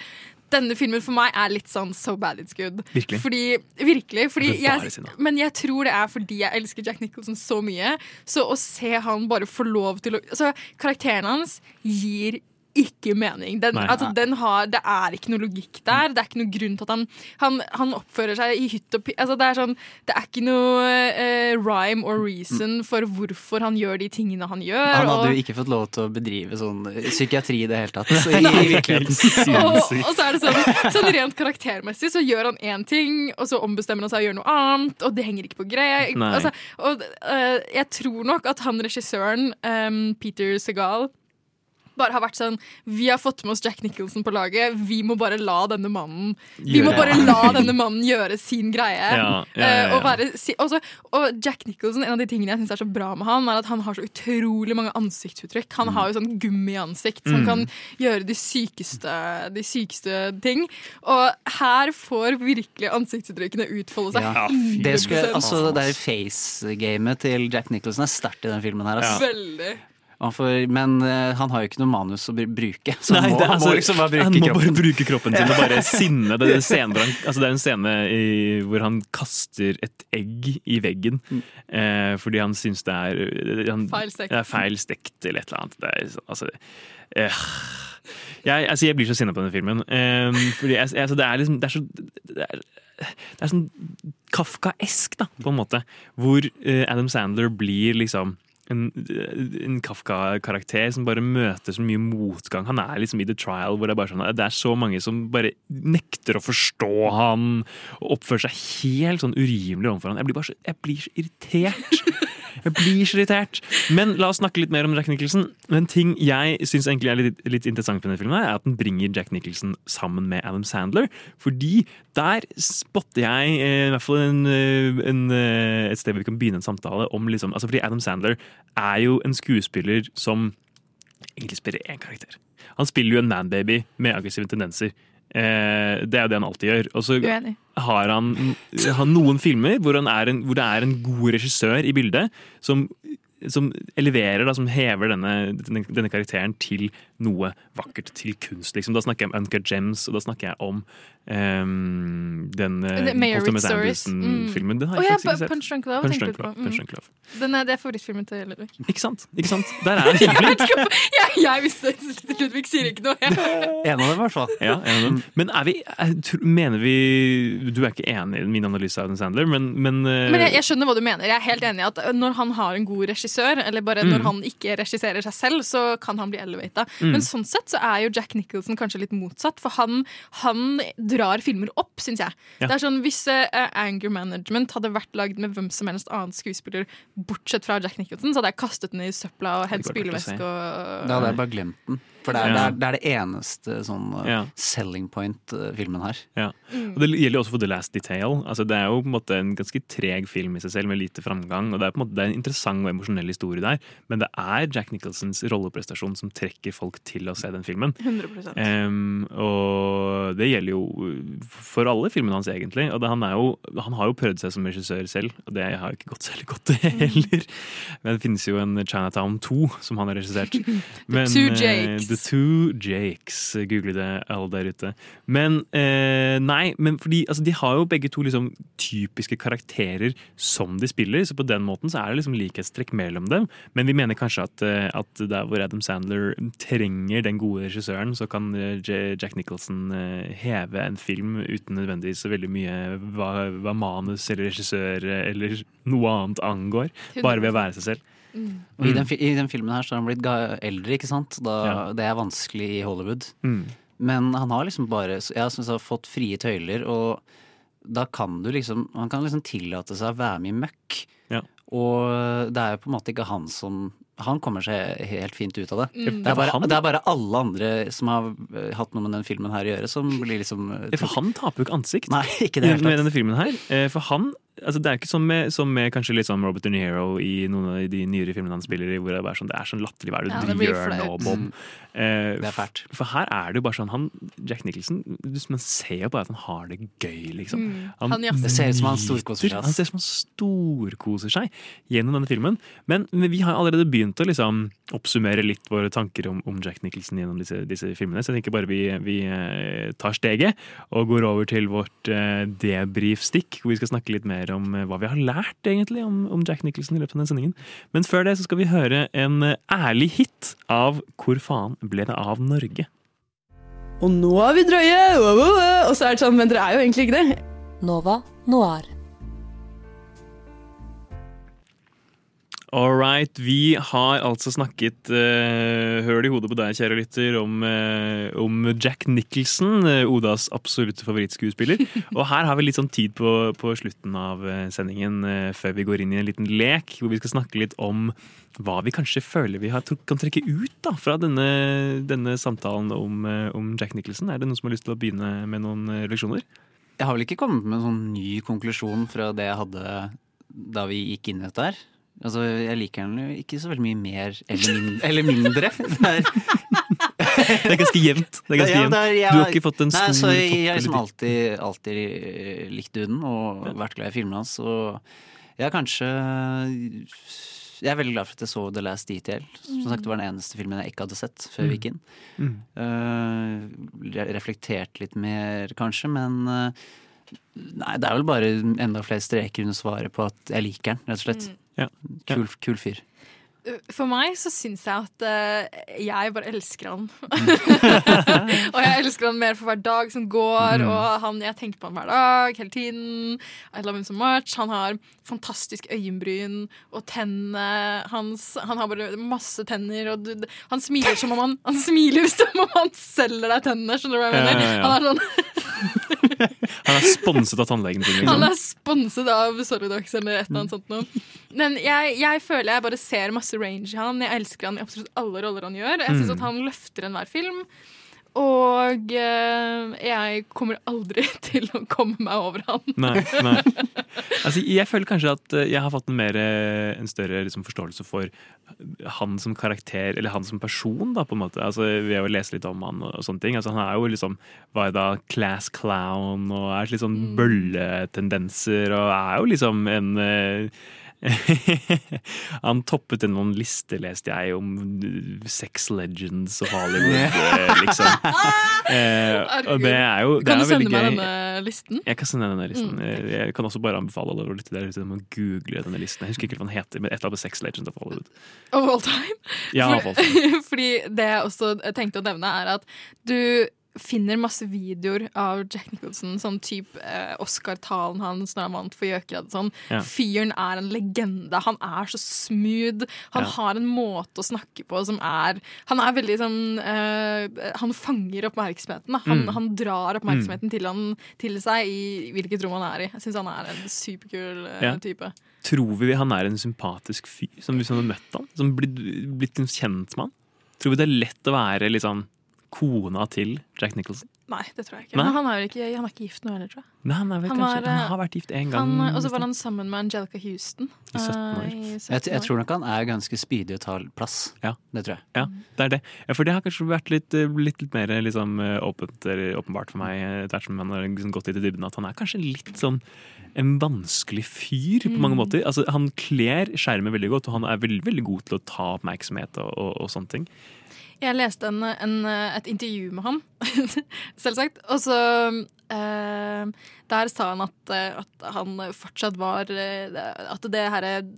Denne filmen for meg er litt sånn so bad it's good.
Virkelig?
Fordi, virkelig fordi jeg, men jeg tror det er fordi jeg elsker Jack Nicholson så mye. Så å se han bare få lov til å altså, Karakteren hans gir ikke mening. Den,
Nei.
altså, den har, det er ikke noe logikk der. Det er ikke noe grunn til at han Han, han oppfører seg i hytt og pi... Altså, det, er sånn, det er ikke noe eh, rhyme or reason for hvorfor han gjør de tingene han gjør.
Han hadde
og-
jo ikke fått lov til å bedrive sånn psykiatri i det hele tatt. Så i, i virkeligheten.
og, og så er det sånn, sånn rent karaktermessig så gjør han én ting, og så ombestemmer han seg og gjør noe annet, og det henger ikke på
greia.
Altså, og eh, jeg tror nok at han regissøren, um, Peter Segal bare har vært sånn Vi har fått med oss Jack Nicholson på laget. Vi må bare la denne mannen Vi må bare la denne mannen gjøre sin greie.
Ja, ja, ja,
Eh,
ja.
Og, være, også, og Jack Nicholson, en av de tingene jeg syns er så bra med han, er at han har så utrolig mange ansiktsuttrykk. Han har jo sånn gummiansikt som
Mm.
kan gjøre de sykeste, de sykeste ting. Og her får virkelig ansiktsuttrykkene utfolde seg.
Ja.
100%.
Det, skulle, altså, det der face-gamet til Jack Nicholson er sterkt i den filmen her. Altså.
Veldig.
Han får, men eh, han har jo ikke noe manus å bruke, så
Nei,
han må,
det er
han må liksom bare bruke
han må
kroppen.
bare bruke kroppen sin og bare sinne. Det er, en scene hvor han, altså det er en scene i, hvor han kaster et egg i veggen eh, fordi han syns det er han,
Feil stekt.
Det er feil stekt eller et eller annet. Det er, sånn- altså, eh, jeg, altså jeg blir så sinna på denne filmen. Eh, fordi jeg, altså det er liksom Det er så det er, det er sånn Kafkaesk, da, på en måte. Hvor uh, Adam Sandler blir liksom en, en Kafka-karakter som bare møter så mye motgang. Han er liksom i The Trial, hvor det er sånn Det er så mange som bare nekter å forstå han og oppfører seg helt sånn urimelig overfor han. Jeg blir bare så, jeg blir så irritert. Jeg blir så irritert. Men la oss snakke litt mer om Jack Nicholson. En ting jeg syns egentlig er litt, litt interessant med denne filmen, er at den bringer Jack Nicholson sammen med Adam Sandler. Fordi der spotter jeg eh, i hvert fall en, eh, en, eh, et sted hvor vi kan begynne en samtale om liksom, altså Fordi Adam Sandler er jo en skuespiller som egentlig spiller én karakter. Han spiller jo en manbaby med aggressive tendenser. Eh, det er jo det han alltid gjør. Og så har han, han, noen filmer hvor, han er en, hvor det er en god regissør i bildet som, som eleverer, da, som hever denne, denne, denne karakteren til noe vakkert, til kunst. Liksom. Da snakker jeg om Uncut Gems, og da snakker jeg om um, den
Mayor with
Anderson-filmen. Den har
jeg
jeg
ja,
faktisk ikke sett.
Punch Drunk Love
Punch Drunk. Love.
Mm.
Punch Drunk Love.
Den er, det er favorittfilmen til Ludvig.
Ikke sant? Ikke sant? Der er den kjempeflink.
jeg, jeg visste det. Ludvig sier ikke noe.
En av dem, i hvert fall.
Ja, en av dem. Men er vi, er, mener vi Du er ikke enig i min analyse av Adam Sandler, men, men, eh,
Men jeg, jeg skjønner hva du mener. Jeg er helt enig i at når han har en god regissør, eller bare når
Mm.
han ikke regisserer seg selv, så kan han bli elevata.
Mm.
Men sånn sett så er jo Jack Nicholson kanskje litt motsatt, for han, han drar filmer opp, syns jeg.
Ja.
Det er sånn, Hvis uh, Anger Management hadde vært lagd med hvem som helst annen skuespiller, bortsett fra Jack Nicholson, så hadde jeg kastet den i søpla og hent
spylevæske
spylevæske og
Da hadde jeg bare glemt den. For det er,
Ja.
det er, det, er det eneste sånn uh,
Ja.
selling point-filmen her.
Ja.
Mm.
Og Det gjelder jo også for The Last Detail. Altså, det er jo på en måte en ganske treg film i seg selv, med lite framgang. og Det er på en måte det er en interessant og emosjonell historie der, men det er Jack Nicholsons rolleprestasjon som trekker folk til å se den filmen.
100%.
Um, og det gjelder jo for alle filmene hans, egentlig. Og det, han, er jo, han har jo prøvd seg som regissør selv, og det har jo ikke gått særlig godt, det heller. Men det finnes jo en Chinatown 2 som han har regissert. Men,
Two
eh,
Jakes.
The Two Jakes. Google det, alle der ute. Men eh, nei, men fordi altså, de har jo begge to liksom typiske karakterer som de spiller, så på den måten så er det liksom likhetstrekk mellom dem. Men vi mener kanskje at, eh, at der hvor Adam Sandler trenger den gode regissøren, så kan eh, Jack Nicholson eh, heve en film uten nødvendigvis så veldig mye hva, hva manus eller regissør eller noe annet angår. Bare ved å være seg selv.
Og i, den, I den filmen her så har han blitt ga- eldre, ikke sant? Da,
Ja.
Det er vanskelig i Hollywood.
Mm.
Men han har liksom bare Jeg synes han har fått frie tøyler, og da kan du liksom Han kan liksom tillate seg å være med i møkk.
Ja.
Og det er jo på en måte ikke han som Han kommer seg helt fint ut av det.
Mm.
Det, er bare, det er bare alle andre som har eh, hatt noe med den filmen her å gjøre, som blir liksom eh,
For han taper jo ikke ansikt
Nei, ikke det
med denne filmen her. Eh, For han altså det er ikke som med, som med kanskje litt sånn Robert De Niro i noen av de nyere filmene han spiller i, hvor det er, sånn, det er sånn latterlig. Hva er det du
ja,
gjør nå, Bob? Mm. Eh,
Det er fælt.
For her er det jo bare sånn han, Jack Nicholson Man ser jo bare at han har det gøy, liksom.
Mm. Han jazzer.
Det ser ut som han storkoser seg.
Han ser ut som han storkoser seg gjennom denne filmen. Men, men vi har allerede begynt å liksom oppsummere litt våre tanker om, om Jack Nicholson gjennom disse, disse filmene, så jeg tenker bare vi, vi eh, tar steget og går over til vårt eh, debrief-stikk, hvor vi skal snakke litt mer om eh, hva vi har lært egentlig om, om Jack Nicholson i løpet av den sendingen. Men før det så skal vi høre en eh, ærlig hit av Hvor faen ble det av Norge?
Og nå er vi drøye! Og så er det sånn, men dere er jo egentlig ikke det. Nova Noir.
All right, vi har altså snakket uh, høl i hodet på deg, kjære lytter, om, uh, om Jack Nicholson, uh, Odas absolutte favorittskuespiller. Og her har vi litt sånn tid på, på slutten av sendingen uh, før vi går inn i en liten lek, hvor vi skal snakke litt om hva vi kanskje føler vi har, kan trekke ut da, fra denne, denne samtalen om, om Jack Nicholson. Er det noen som har lyst til å begynne med noen refleksjoner?
Jeg har vel ikke kommet med en sånn ny konklusjon fra det jeg hadde da vi gikk inn i dette her. Altså, jeg liker den jo ikke så veldig mye mer eller, min eller mindre. Det er,
Det er ganske jevnt. Det er ganske
Ja,
jevnt.
er- ja,
Du har ikke fått en stor topp
jeg har liksom alltid, alltid eh, likt duden og vært glad i filmene hans. Og jeg er kanskje Jeg er veldig glad for at jeg så The Last Detail. Som sagt, Det var den eneste filmen jeg ikke hadde sett før vi gikk inn.
Mm.
Eh, reflektert litt mer, kanskje, men uh, Nei, det er vel bare enda flere streker under svaret på at jeg liker den, rett og slett.
Ja.
Kul, kul fyr.
For meg så syns jeg at uh, jeg bare elsker han. og jeg elsker han mer for hver dag som går,
Mm.
og han, jeg tenker på han hver dag, hele tiden. I love him so much. Han har fantastisk øyenbryn, og tennene hans Han har bare masse tenner, og du, han smiler som om han Han smiler som om han selger deg tennene, skjønner du hva jeg
Ja,
mener?
ja, ja.
Han er sånn
Han er sponset av tannlegen sin.
han
Liksom.
er sponset av Solidox eller et eller annet sånt noe. Men jeg, jeg føler jeg bare ser masse range i han. Jeg elsker han i absolutt alle roller han gjør. Jeg syns
Mm.
at han løfter enhver film. Og eh, jeg kommer aldri til å komme meg over han.
Nei, nei. Altså, jeg føler kanskje at eh, jeg har fått en, mer, eh, en større liksom, forståelse for han som karakter, eller han som person, da, på en måte. Altså, ved å lese litt om han og, og sånne ting. Altså, han er jo liksom hva det da, class clown og er litt sånn bølletendenser og er jo liksom en eh, Han toppet en noen liste, leste jeg, om sex legends og Hollywood, eh, liksom. Eh, og det er jo det
Kan du sende meg denne listen?
Jeg kan sende denne listen.
Mm,
Jeg- jeg kan også bare anbefale alle å lytte der ute om å google denne listen. Jeg husker ikke hva den heter, men et eller annet Sex Legends of Hollywood.
Of all time?
Ja,
For-
all time.
Fordi det jeg også tenkte å nevne, er at du finner masse videoer av Jack Nicholson, sånn type eh, Oscar-talen hans når han vant for Gjøkered og sånn.
Ja.
Fyren er en legende. Han er så smooth. Han
Ja.
har en måte å snakke på som er Han er veldig sånn eh, Han fanger oppmerksomheten. Han,
Mm.
han drar oppmerksomheten til, han, til seg i hvilket rom han er i. Jeg syns han er en superkul eh,
Ja.
type.
Tror vi han er en sympatisk fyr, som hvis vi hadde møtt han? Som blitt, blitt en kjent med han? Tror vi det er lett å være litt sånn kona til Jack Nicholson?
Nei, det tror jeg ikke.
Nei?
Men han er, ikke, han er ikke gift nå heller, tror jeg.
Nei, han, er vel
Han
kanskje,
var,
han
eh,
har vært gift én gang.
Og så var han sammen med Angelica Houston.
I 17 år.
Uh, i 17
Jeg, jeg tror nok han er ganske spydig å ta plass.
Ja.
Det tror jeg.
Ja, det er det. Ja, for det har kanskje vært litt, eh, litt, litt mer liksom, eh, åpent, eller åpenbart for meg, eh, etter som han har liksom gått litt i dybden, at han er kanskje litt sånn en vanskelig fyr på mange
Mm.
måter. Altså, han kler skjermet veldig godt, og han er veldig, veldig god til å ta oppmerksomhet og, og, og sånne ting.
Jeg leste en, en, et intervju med ham, selvsagt. Og så eh, Der sa han at, eh, at han fortsatt var eh, At det herre eh,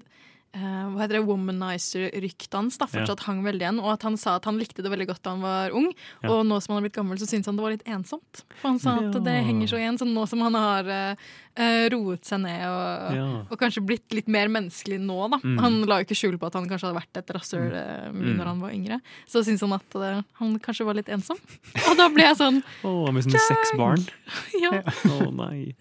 hva heter det, womanizer-ryktet hans da, fortsatt hang veldig igjen. Og at han sa at han likte det veldig godt da han var ung.
Ja.
Og nå som han har blitt gammel, så syns han det var litt ensomt. For han sa at
Ja.
det henger så igjen. Så nå som han har eh, eh, roet seg ned og,
Ja.
og kanskje blitt litt mer menneskelig nå, da.
Mm.
Han la jo ikke skjul på at han kanskje hadde vært et rasshøl eh, mye
Mm.
når han var yngre. Så syntes han at uh, han kanskje var litt ensom. Og da ble jeg sånn
Å, med sånne seks barn.
Ja.
Å nei.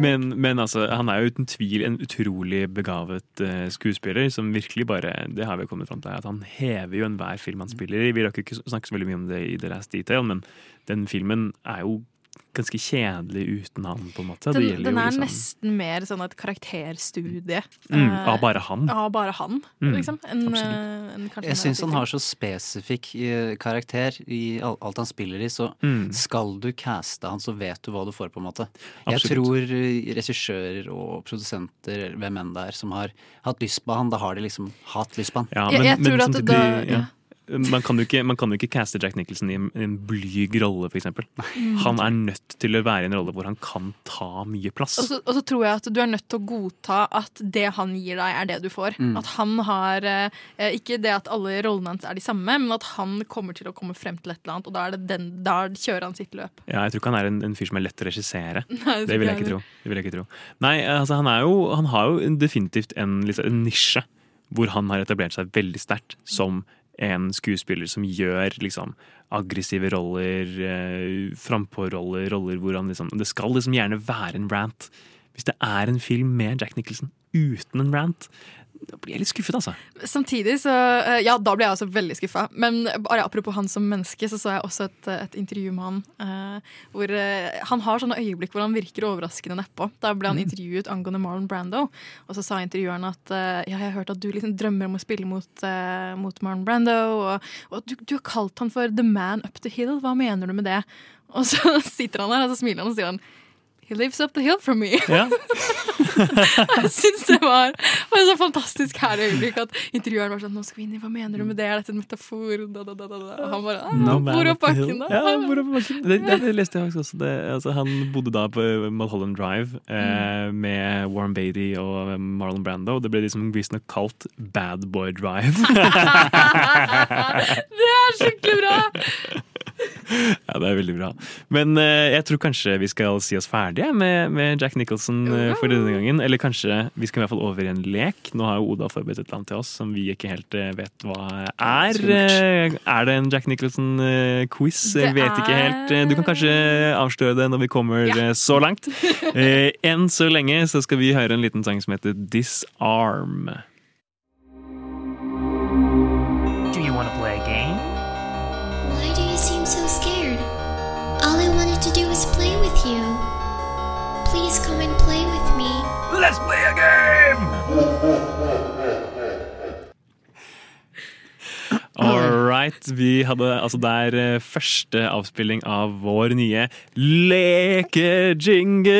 Men, men altså, han er jo uten tvil en utrolig begavet uh, skuespiller, som virkelig bare Det har vi kommet fram til, at han hever jo enhver film han spiller i. Vi rakk ikke snakke så veldig mye om det i The Last Detail, men den filmen er jo ganske kjedelig uten han, på en måte. Det
Den, den
jo
er
liksom-
nesten mer sånn et karakterstudie.
Mm,
eh,
av bare han.
Av bare han,
Mm,
liksom. En,
absolutt.
eh, en
Jeg
en
syns han har så spesifikk eh, karakter i alt han spiller i, så
Mm.
skal du caste han, så vet du hva du får, på en måte. Jeg tror regissører og produsenter, hvem enn det er, som har hatt lyst på han, da har de liksom hatt lyst på han.
Ja,
Jeg-
men,
jeg
men
tror at
samtidig,
da-
ja. Man kan, jo ikke, man kan jo ikke caste Jack Nicholson i en, en blyg rolle, f.eks.
Mm.
Han er nødt til å være i en rolle hvor han kan ta mye plass.
Og så, og så tror jeg at du er nødt til å godta at det han gir deg, er det du får.
Mm.
At han har eh, Ikke det at alle rollene hans er de samme, men at han kommer til å komme frem til et eller annet, og da, er det den, da kjører han sitt løp.
Ja, jeg tror ikke han er en, en fyr som er lett å regissere.
Nei, det
vil jeg
ikke
ikke tro. Det vil jeg ikke tro. Nei, altså han er jo Han har jo definitivt en, liksom, en nisje hvor han har etablert seg veldig sterkt som en skuespiller som gjør liksom aggressive roller, eh, frampå-roller, roller hvor han liksom Det skal liksom gjerne være en rant. Hvis det er en film med Jack Nicholson uten en rant, da blir jeg litt skuffet, altså.
Samtidig så eh, Ja, da ble jeg også veldig skuffa. Men bare apropos han som menneske, så så jeg også et, et intervju med han eh, hvor eh, han har sånne øyeblikk hvor han virker overraskende nedpå. Da ble han
Mm.
intervjuet angående Marlon Brando, og så sa intervjueren at eh, ja, jeg har hørt at du liksom drømmer om å spille mot, eh, mot Marlon Brando, og, og du, du har kalt han for the man up the hill. Hva mener du med det? Og så sitter han der og så smiler han og sier han He lives up the hill from me.
Ja.
jeg syns det var, var et så fantastisk herlig øyeblikk at intervjueren var sånn Nå skal vi inn i, hva mener du med det? Er dette en metafor? Da, da, da. Og han bare ah,
No
Hvor opp bakken, da?
Ja, hvor opp bakken. Det, det, det leste jeg faktisk også. Det, altså, han bodde da på Mulholland Drive eh, med Warren Beatty og Marlon Brando. og Det ble liksom visstnok kalt Bad Boy Drive.
det er skikkelig bra!
Ja, det er veldig bra. Men eh, jeg tror kanskje vi skal si oss ferdige med, med Jack Nicholson eh, for denne gangen. Eller kanskje vi skal i hvert fall over i en lek. Nå har jo Oda forberedt et eller annet til oss som vi ikke helt eh, vet hva er. Eh, er det en Jack Nicholson-quiz? Jeg vet ikke helt. Eh, Du kan kanskje avsløre det når vi kommer eh, så langt. Eh, Enn så lenge så skal vi høre en liten sang som heter Disarm.
Let's play a game!
All right. Vi hadde altså der eh, første avspilling av vår nye lekejingle.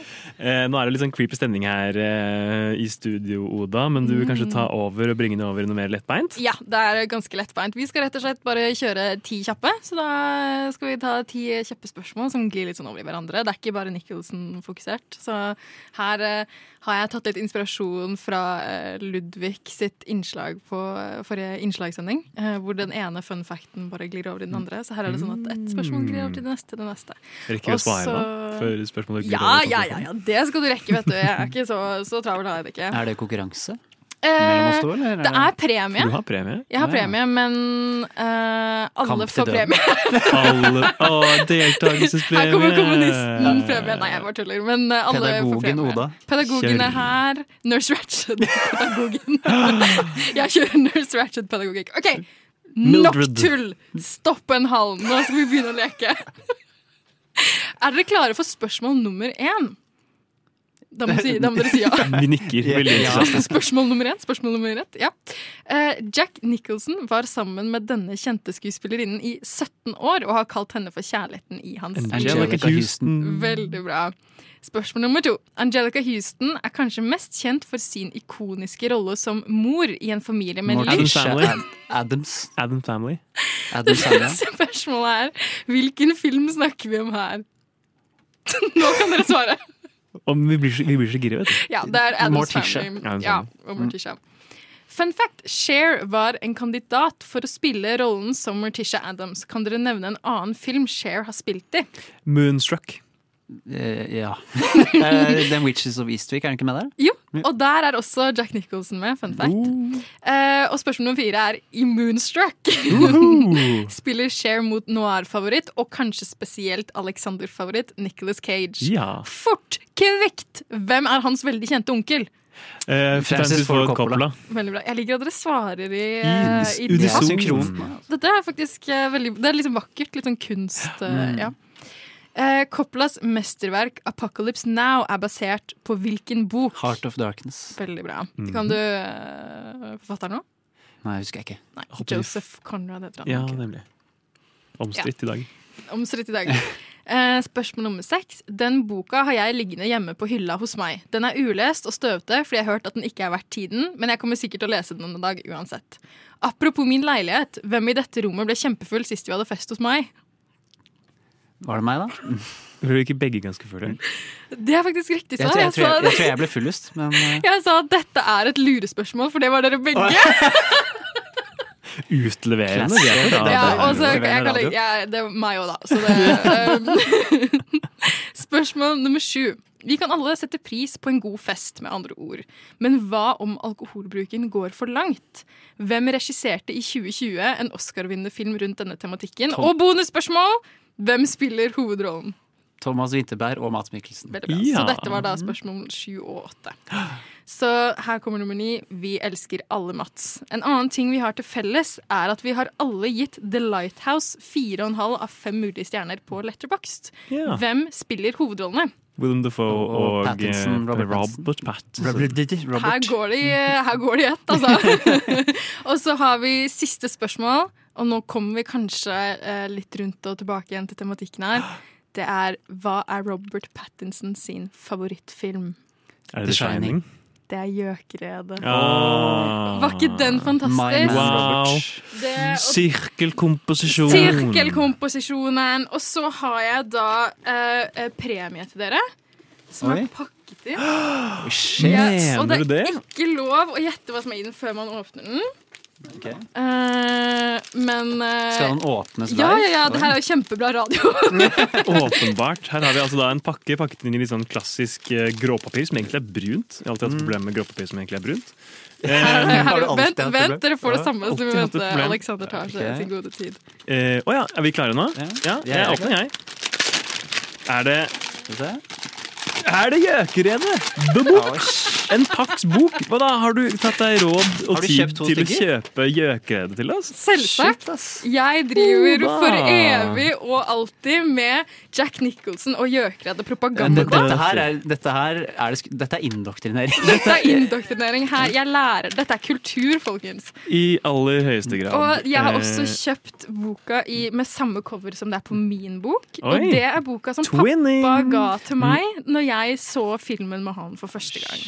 Eh, nå er det litt sånn creepy stemning her eh, i studio, Oda, men du vil kanskje ta over og bringe det over i noe mer lettbeint?
Ja, det er ganske lettbeint. Vi skal rett og slett bare kjøre ti kjappe. Så da skal vi ta ti kjappe spørsmål som glir litt sånn over i hverandre. Det er ikke bare Nicholson-fokusert. Så her eh, har jeg tatt litt inspirasjon fra eh, Ludvig sitt innslag på eh, forrige innslagssending. eh, hvor den ene fun facten bare glir over i den andre. Så her er det sånn at ett spørsmål glir over til det neste, det neste.
Rekker vi å svare da? Før spørsmålet glir
Ja,
over
ja, ja, ja, det skal du rekke, vet du. Jeg er ikke så, så travel har jeg det ikke.
Er det konkurranse?
Eh,
to,
det
det-
er premie.
Du har premie?
Jeg har
Ja, ja.
premie, men eh, alle får premie.
Alle, å, deltakelsespremie!
Her kommer kommunisten premie. Nei, jeg bare tuller. Men eh, alle får
Pedagogen
premie.
Oda.
Pedagogen er her. Nurse Ratched-pedagogen. jeg kjører Nurse Ratched-pedagogikk. OK, nok tull! Stopp en halm, Nå skal vi begynne å leke. er dere klare for spørsmål nummer én? Da må, si, da må dere si ja.
Vi nikker veldig entusiastisk.
Spørsmål nummer én. Spørsmål nummer ett. Ja. Eh, Jack Nicholson var sammen med denne kjente skuespillerinnen i 17 år og har kalt henne for kjærligheten i hans
Angelica. Houston.
Veldig bra. Spørsmål nummer to. Angelica Houston er kanskje mest kjent for sin ikoniske rolle som mor i en familie med
Morticia Family.
Adams.
Adam Family.
Spørsmålet er hvilken film snakker vi om her? Nå kan dere svare.
Og vi blir så, vi blir så gira, vet du.
Ja, det er Adams
Morticia.
Family. Ja, og Morticia. Fun fact, Cher var en kandidat for å spille rollen som Morticia Adams. Kan dere nevne en annen film Cher har spilt i?
Moonstruck.
Eh, ja. Eh, The Witches of Eastwick, er den ikke med der?
Jo, og der er også Jack Nicholson med. Fun fact. Uh. og spørsmål nummer fire er i Moonstruck. Spiller Cher mot noir-favoritt, og kanskje spesielt Alexander-favoritt Nicholas Cage.
Ja.
Fort! Kvekt! Hvem er hans veldig kjente onkel?
Eh, Francis Ford Coppola.
Veldig bra. Jeg liker at dere svarer i,
I
eh, i det. Dette er faktisk uh, veldig Det er liksom vakkert. Litt sånn kunst. Uh,
Mm.
ja. Eh, Coppolas mesterverk 'Apocalypse Now' er basert på hvilken bok?
Heart of Darkness.
Veldig bra.
Mm.
Kan du uh, forfatteren nå?
Nei, husker jeg ikke.
Nei, Joseph Conrad heter han.
Ja, nemlig. Omstridt i dag.
Omstridt i dag. Eh, spørsmål nummer seks. Den boka har jeg liggende hjemme på hylla hos meg. Den er ulest og støvete fordi jeg har hørt at den ikke er verdt tiden, men jeg kommer sikkert til å lese den en dag uansett. Apropos min leilighet. Hvem i dette rommet ble kjempefull sist vi hadde fest hos meg?
Var det meg, da?
Ble ikke begge ganske fulle?
Det er faktisk riktig svar.
Jeg, jeg, tror jeg, jeg, tror jeg ble fullest, men eh,
jeg sa at dette er et lurespørsmål, for det var dere begge.
Utleverende. vi er.
Ja, og så jeg kan, ja, det er meg òg, da. Så det, um, spørsmål nummer sju. Vi kan alle sette pris på en god fest, med andre ord. Men hva om alkoholbruken går for langt? Hvem regisserte i 2020 en Oscar-vinnende film rundt denne tematikken?
Tom.
Og bonusspørsmål! Hvem spiller hovedrollen?
Thomas Winterberg og Mats Mikkelsen.
Veldig bra. Så dette var da spørsmål sju og åtte. Så her kommer nummer ni. Vi elsker alle Mats. En annen ting vi har til felles, er at vi har alle gitt The Lighthouse fire og en halv av fem mulige stjerner på Letterboxd.
Ja.
Hvem spiller hovedrollene?
Willem Dafoe
Og-
og,
og Pattinson,
eh,
Robert
Robert Pattinson.
Går de, her går de i ett, altså. og så har vi siste spørsmål, og nå kommer vi kanskje eh, litt rundt og tilbake igjen til tematikken her. Det er hva er Robert Pattinson sin favorittfilm?
Er det The Shining?
Det er Gjøkeredet.
Ah.
Var ikke den fantastisk?
Wow.
Det, og
Sirkelkomposisjon.
Sirkelkomposisjonen. Og så har jeg da eh, eh, premie til dere. Som
Oi.
er pakket inn.
shit.
og det er
det?
ikke lov å gjette hva som er i den før man åpner den. Eh, men uh,
Skal den åpnes
Ja,
live?
ja, ja. Det her er jo kjempebra radio.
Åpenbart. Her har vi altså da en pakke pakket inn i litt sånn klassisk uh, gråpapir, som egentlig er brunt. Jeg har alltid hatt problemer med gråpapir som egentlig er brunt. Eh,
Her, vent, vent, dere får det samme, som vi venter. Alexander tar seg
okay.
sin gode tid.
eh, oh, ja, er vi klare nå? Ja,
Jeg
jeg
er
åpner, jeg. Er det Er det Gjøkeredet? En Pax bok. Hva da? Har du tatt deg råd og tid
til
til å kjøpe Gjøkeredet til oss?
Selvsagt. Jeg driver
Oda.
for evig og alltid med Jack Nicholson og gjøkredde propaganda.
Dette her er, dette her er, dette er indoktrinering.
Dette er indoktrinering her. Jeg lærer. Dette er kultur, folkens.
I aller høyeste grad.
Og jeg har også
Eh,
kjøpt boka i, med samme cover som det er på min bok. Og det er boka som
Twinning.
pappa ga til meg når jeg så filmen med han for første gang.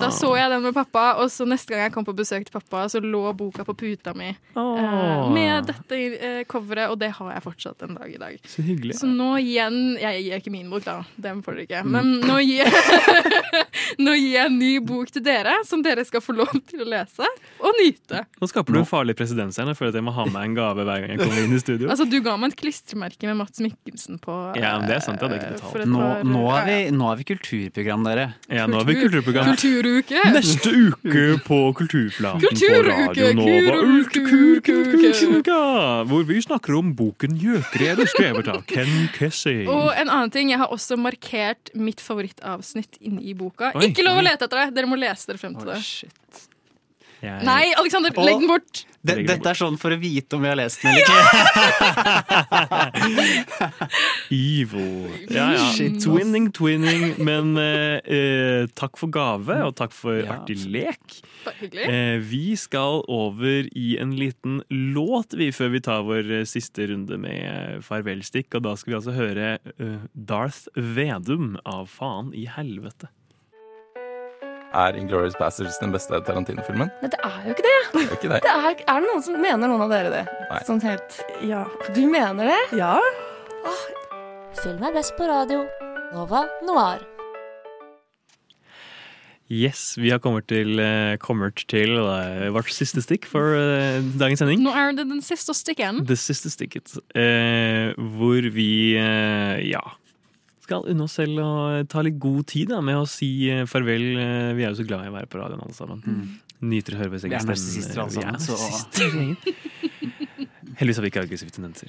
Da så jeg den med pappa, og så neste gang jeg kom på besøk til pappa, så lå boka på puta mi oh. med dette eh, coveret, og det har jeg fortsatt en dag i dag.
Så hyggelig.
Så nå igjen Jeg gir ikke min bok, da. Den får dere ikke.
Mm.
Men nå gir, nå gir jeg en ny bok til dere, som dere skal få lov til å lese og nyte.
Nå skaper du en farlig presedens her. Jeg føler at jeg må ha med en gave hver gang jeg kommer inn i studio.
Altså, Du ga meg et klistremerke med Mats Mikkelsen på.
Ja, men det er sant, det hadde jeg ikke
eh,
betalt.
Nå, nå, er vi, nå er vi kulturprogram, dere.
Ja, nå er vi kulturprogram.
Kulturuke!
Neste uke på Kulturflaten
Kulturuke,
på Radio Nova. Kulturuka, Hvor vi snakker om boken 'Gjøkredet', skrevet av Ken Kessing.
Og en annen ting, jeg har også markert mitt favorittavsnitt inne i boka.
Oi.
Ikke lov å lete etter det! Dere må lese dere frem til det.
Jeg-
Nei, Alexander, legg den bort!
Det, dette er sånn for å vite om vi har lest den eller ikke.
Evil. Ja, ja.
Shit.
Twinning, twinning. Men eh, eh, takk for gave, og takk for artig lek. Eh, vi skal over i en liten låt vi før vi tar vår eh, siste runde med eh, farvelstikk. Og da skal vi altså høre uh, Darth Vedum av Faen i helvete.
Er Inglourious Bastards den beste Tarantino-filmen?
Nei, det er jo ikke det.
Det er ikke det.
Det er, er det noen som mener noen av dere det?
Nei.
Sånn helt Ja. Du mener det? Ja.
Film er best på radio. Nova Noir.
Yes, vi har kommet til, eh, kommet til eh, vårt siste stikk for uh, dagens sending.
Nå er det den siste stikken.
Det siste stikket. Uh, hvor vi uh, ja skal unne oss selv å ta litt god tid da, med å si eh, farvel. Eh, vi er jo så glad i å være på radioen alle sammen. Nyter å høre vår
Vi er
egen
narsissister alle
Vi er
sammen, så-
narsissistere. Heldigvis har vi ikke aggressive tendenser.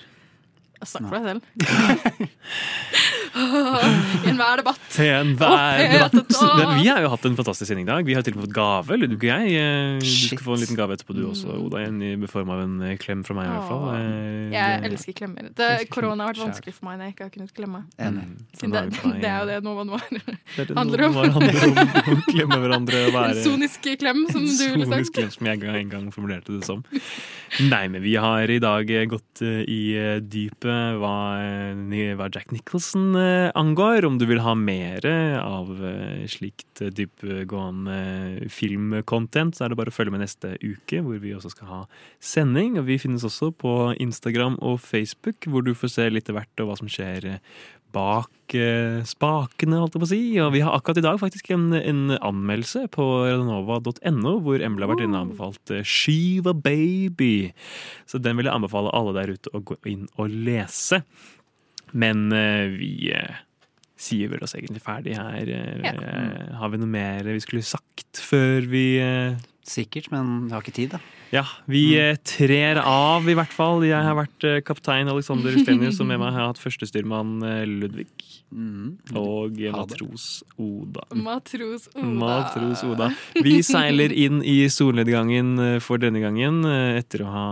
Snakk for deg selv. I enhver debatt.
I enhver debatt. Vi har jo hatt en fantastisk sending i dag. Vi har til og med fått gave. Du, og jeg. Eh, Du skal få en liten gave etterpå, du også, Oda. En i form av en eh, klem fra meg, i hvert fall. Eh,
Jeg elsker klemmer. Det, korona har vært vanskelig for meg når jeg ikke har kunnet klemme.
Enig.
Det, det er jo det
noe
man
var handler om å klemme hverandre og være
En sonisk klem, som du ville sagt.
En Sonisk klem, som jeg en gang formulerte det som. Nei, men vi har i dag gått i dypet hva, hva Jack Nicholson angår. Om du vil ha mer av eh, slikt dypgående filmcontent, så er det bare å følge med neste uke, hvor vi også skal ha sending. Og vi finnes også på Instagram og Facebook, hvor du får se litt av hvert og hva som skjer eh, bak eh, spakene, holdt jeg på å si. Og vi har akkurat i dag faktisk en, en anmeldelse på radionova.no, hvor Emil har vært inne og anbefalt eh, Shiva Baby. Så den vil jeg anbefale alle der ute å gå inn og lese. Men eh, vi eh, sier vel oss egentlig ferdig her. Eh, Har vi noe mer vi skulle sagt før vi
Sikkert, men vi har ikke tid, da.
ja, vi mm. trer av i hvert fall. Jeg har vært kaptein Alexander Stenius, og med meg har jeg hatt førstestyrmann Ludvig. Ludvig. Og matros Oda.
Matros Oda.
Matros Oda. Vi seiler inn i solnedgangen for denne gangen, etter å ha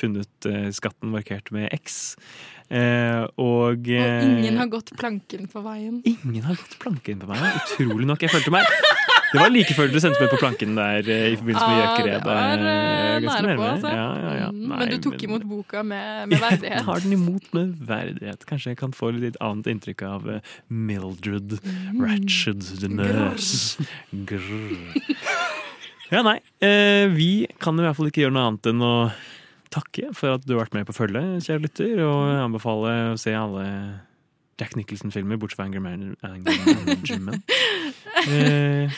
funnet skatten markert med X. Eh, og,
Og
eh,
ingen har gått planken på veien.
Ingen har gått planken på meg. Utrolig nok. Jeg følte meg Det var like før dere sendte meg på planken der eh, i forbindelse med
det var eh, nære på, altså.
Ja, ja, ja.
Mm,
Nei,
men du tok imot boka med, med
Jeg tar den imot med verdighet. Kanskje jeg kan få litt annet inntrykk av Mildred Mildred Ratched the Nurse. Grr. Ja, nei. Eh, vi kan i hvert fall ikke gjøre noe annet enn å takke for at du har vært med på følget, kjære lytter, og anbefale å se alle Jack Nicholson-filmer, bortsett fra Anger Man- Anger Management. Eh,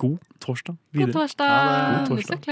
god torsdag
God torsdag.
God torsdag.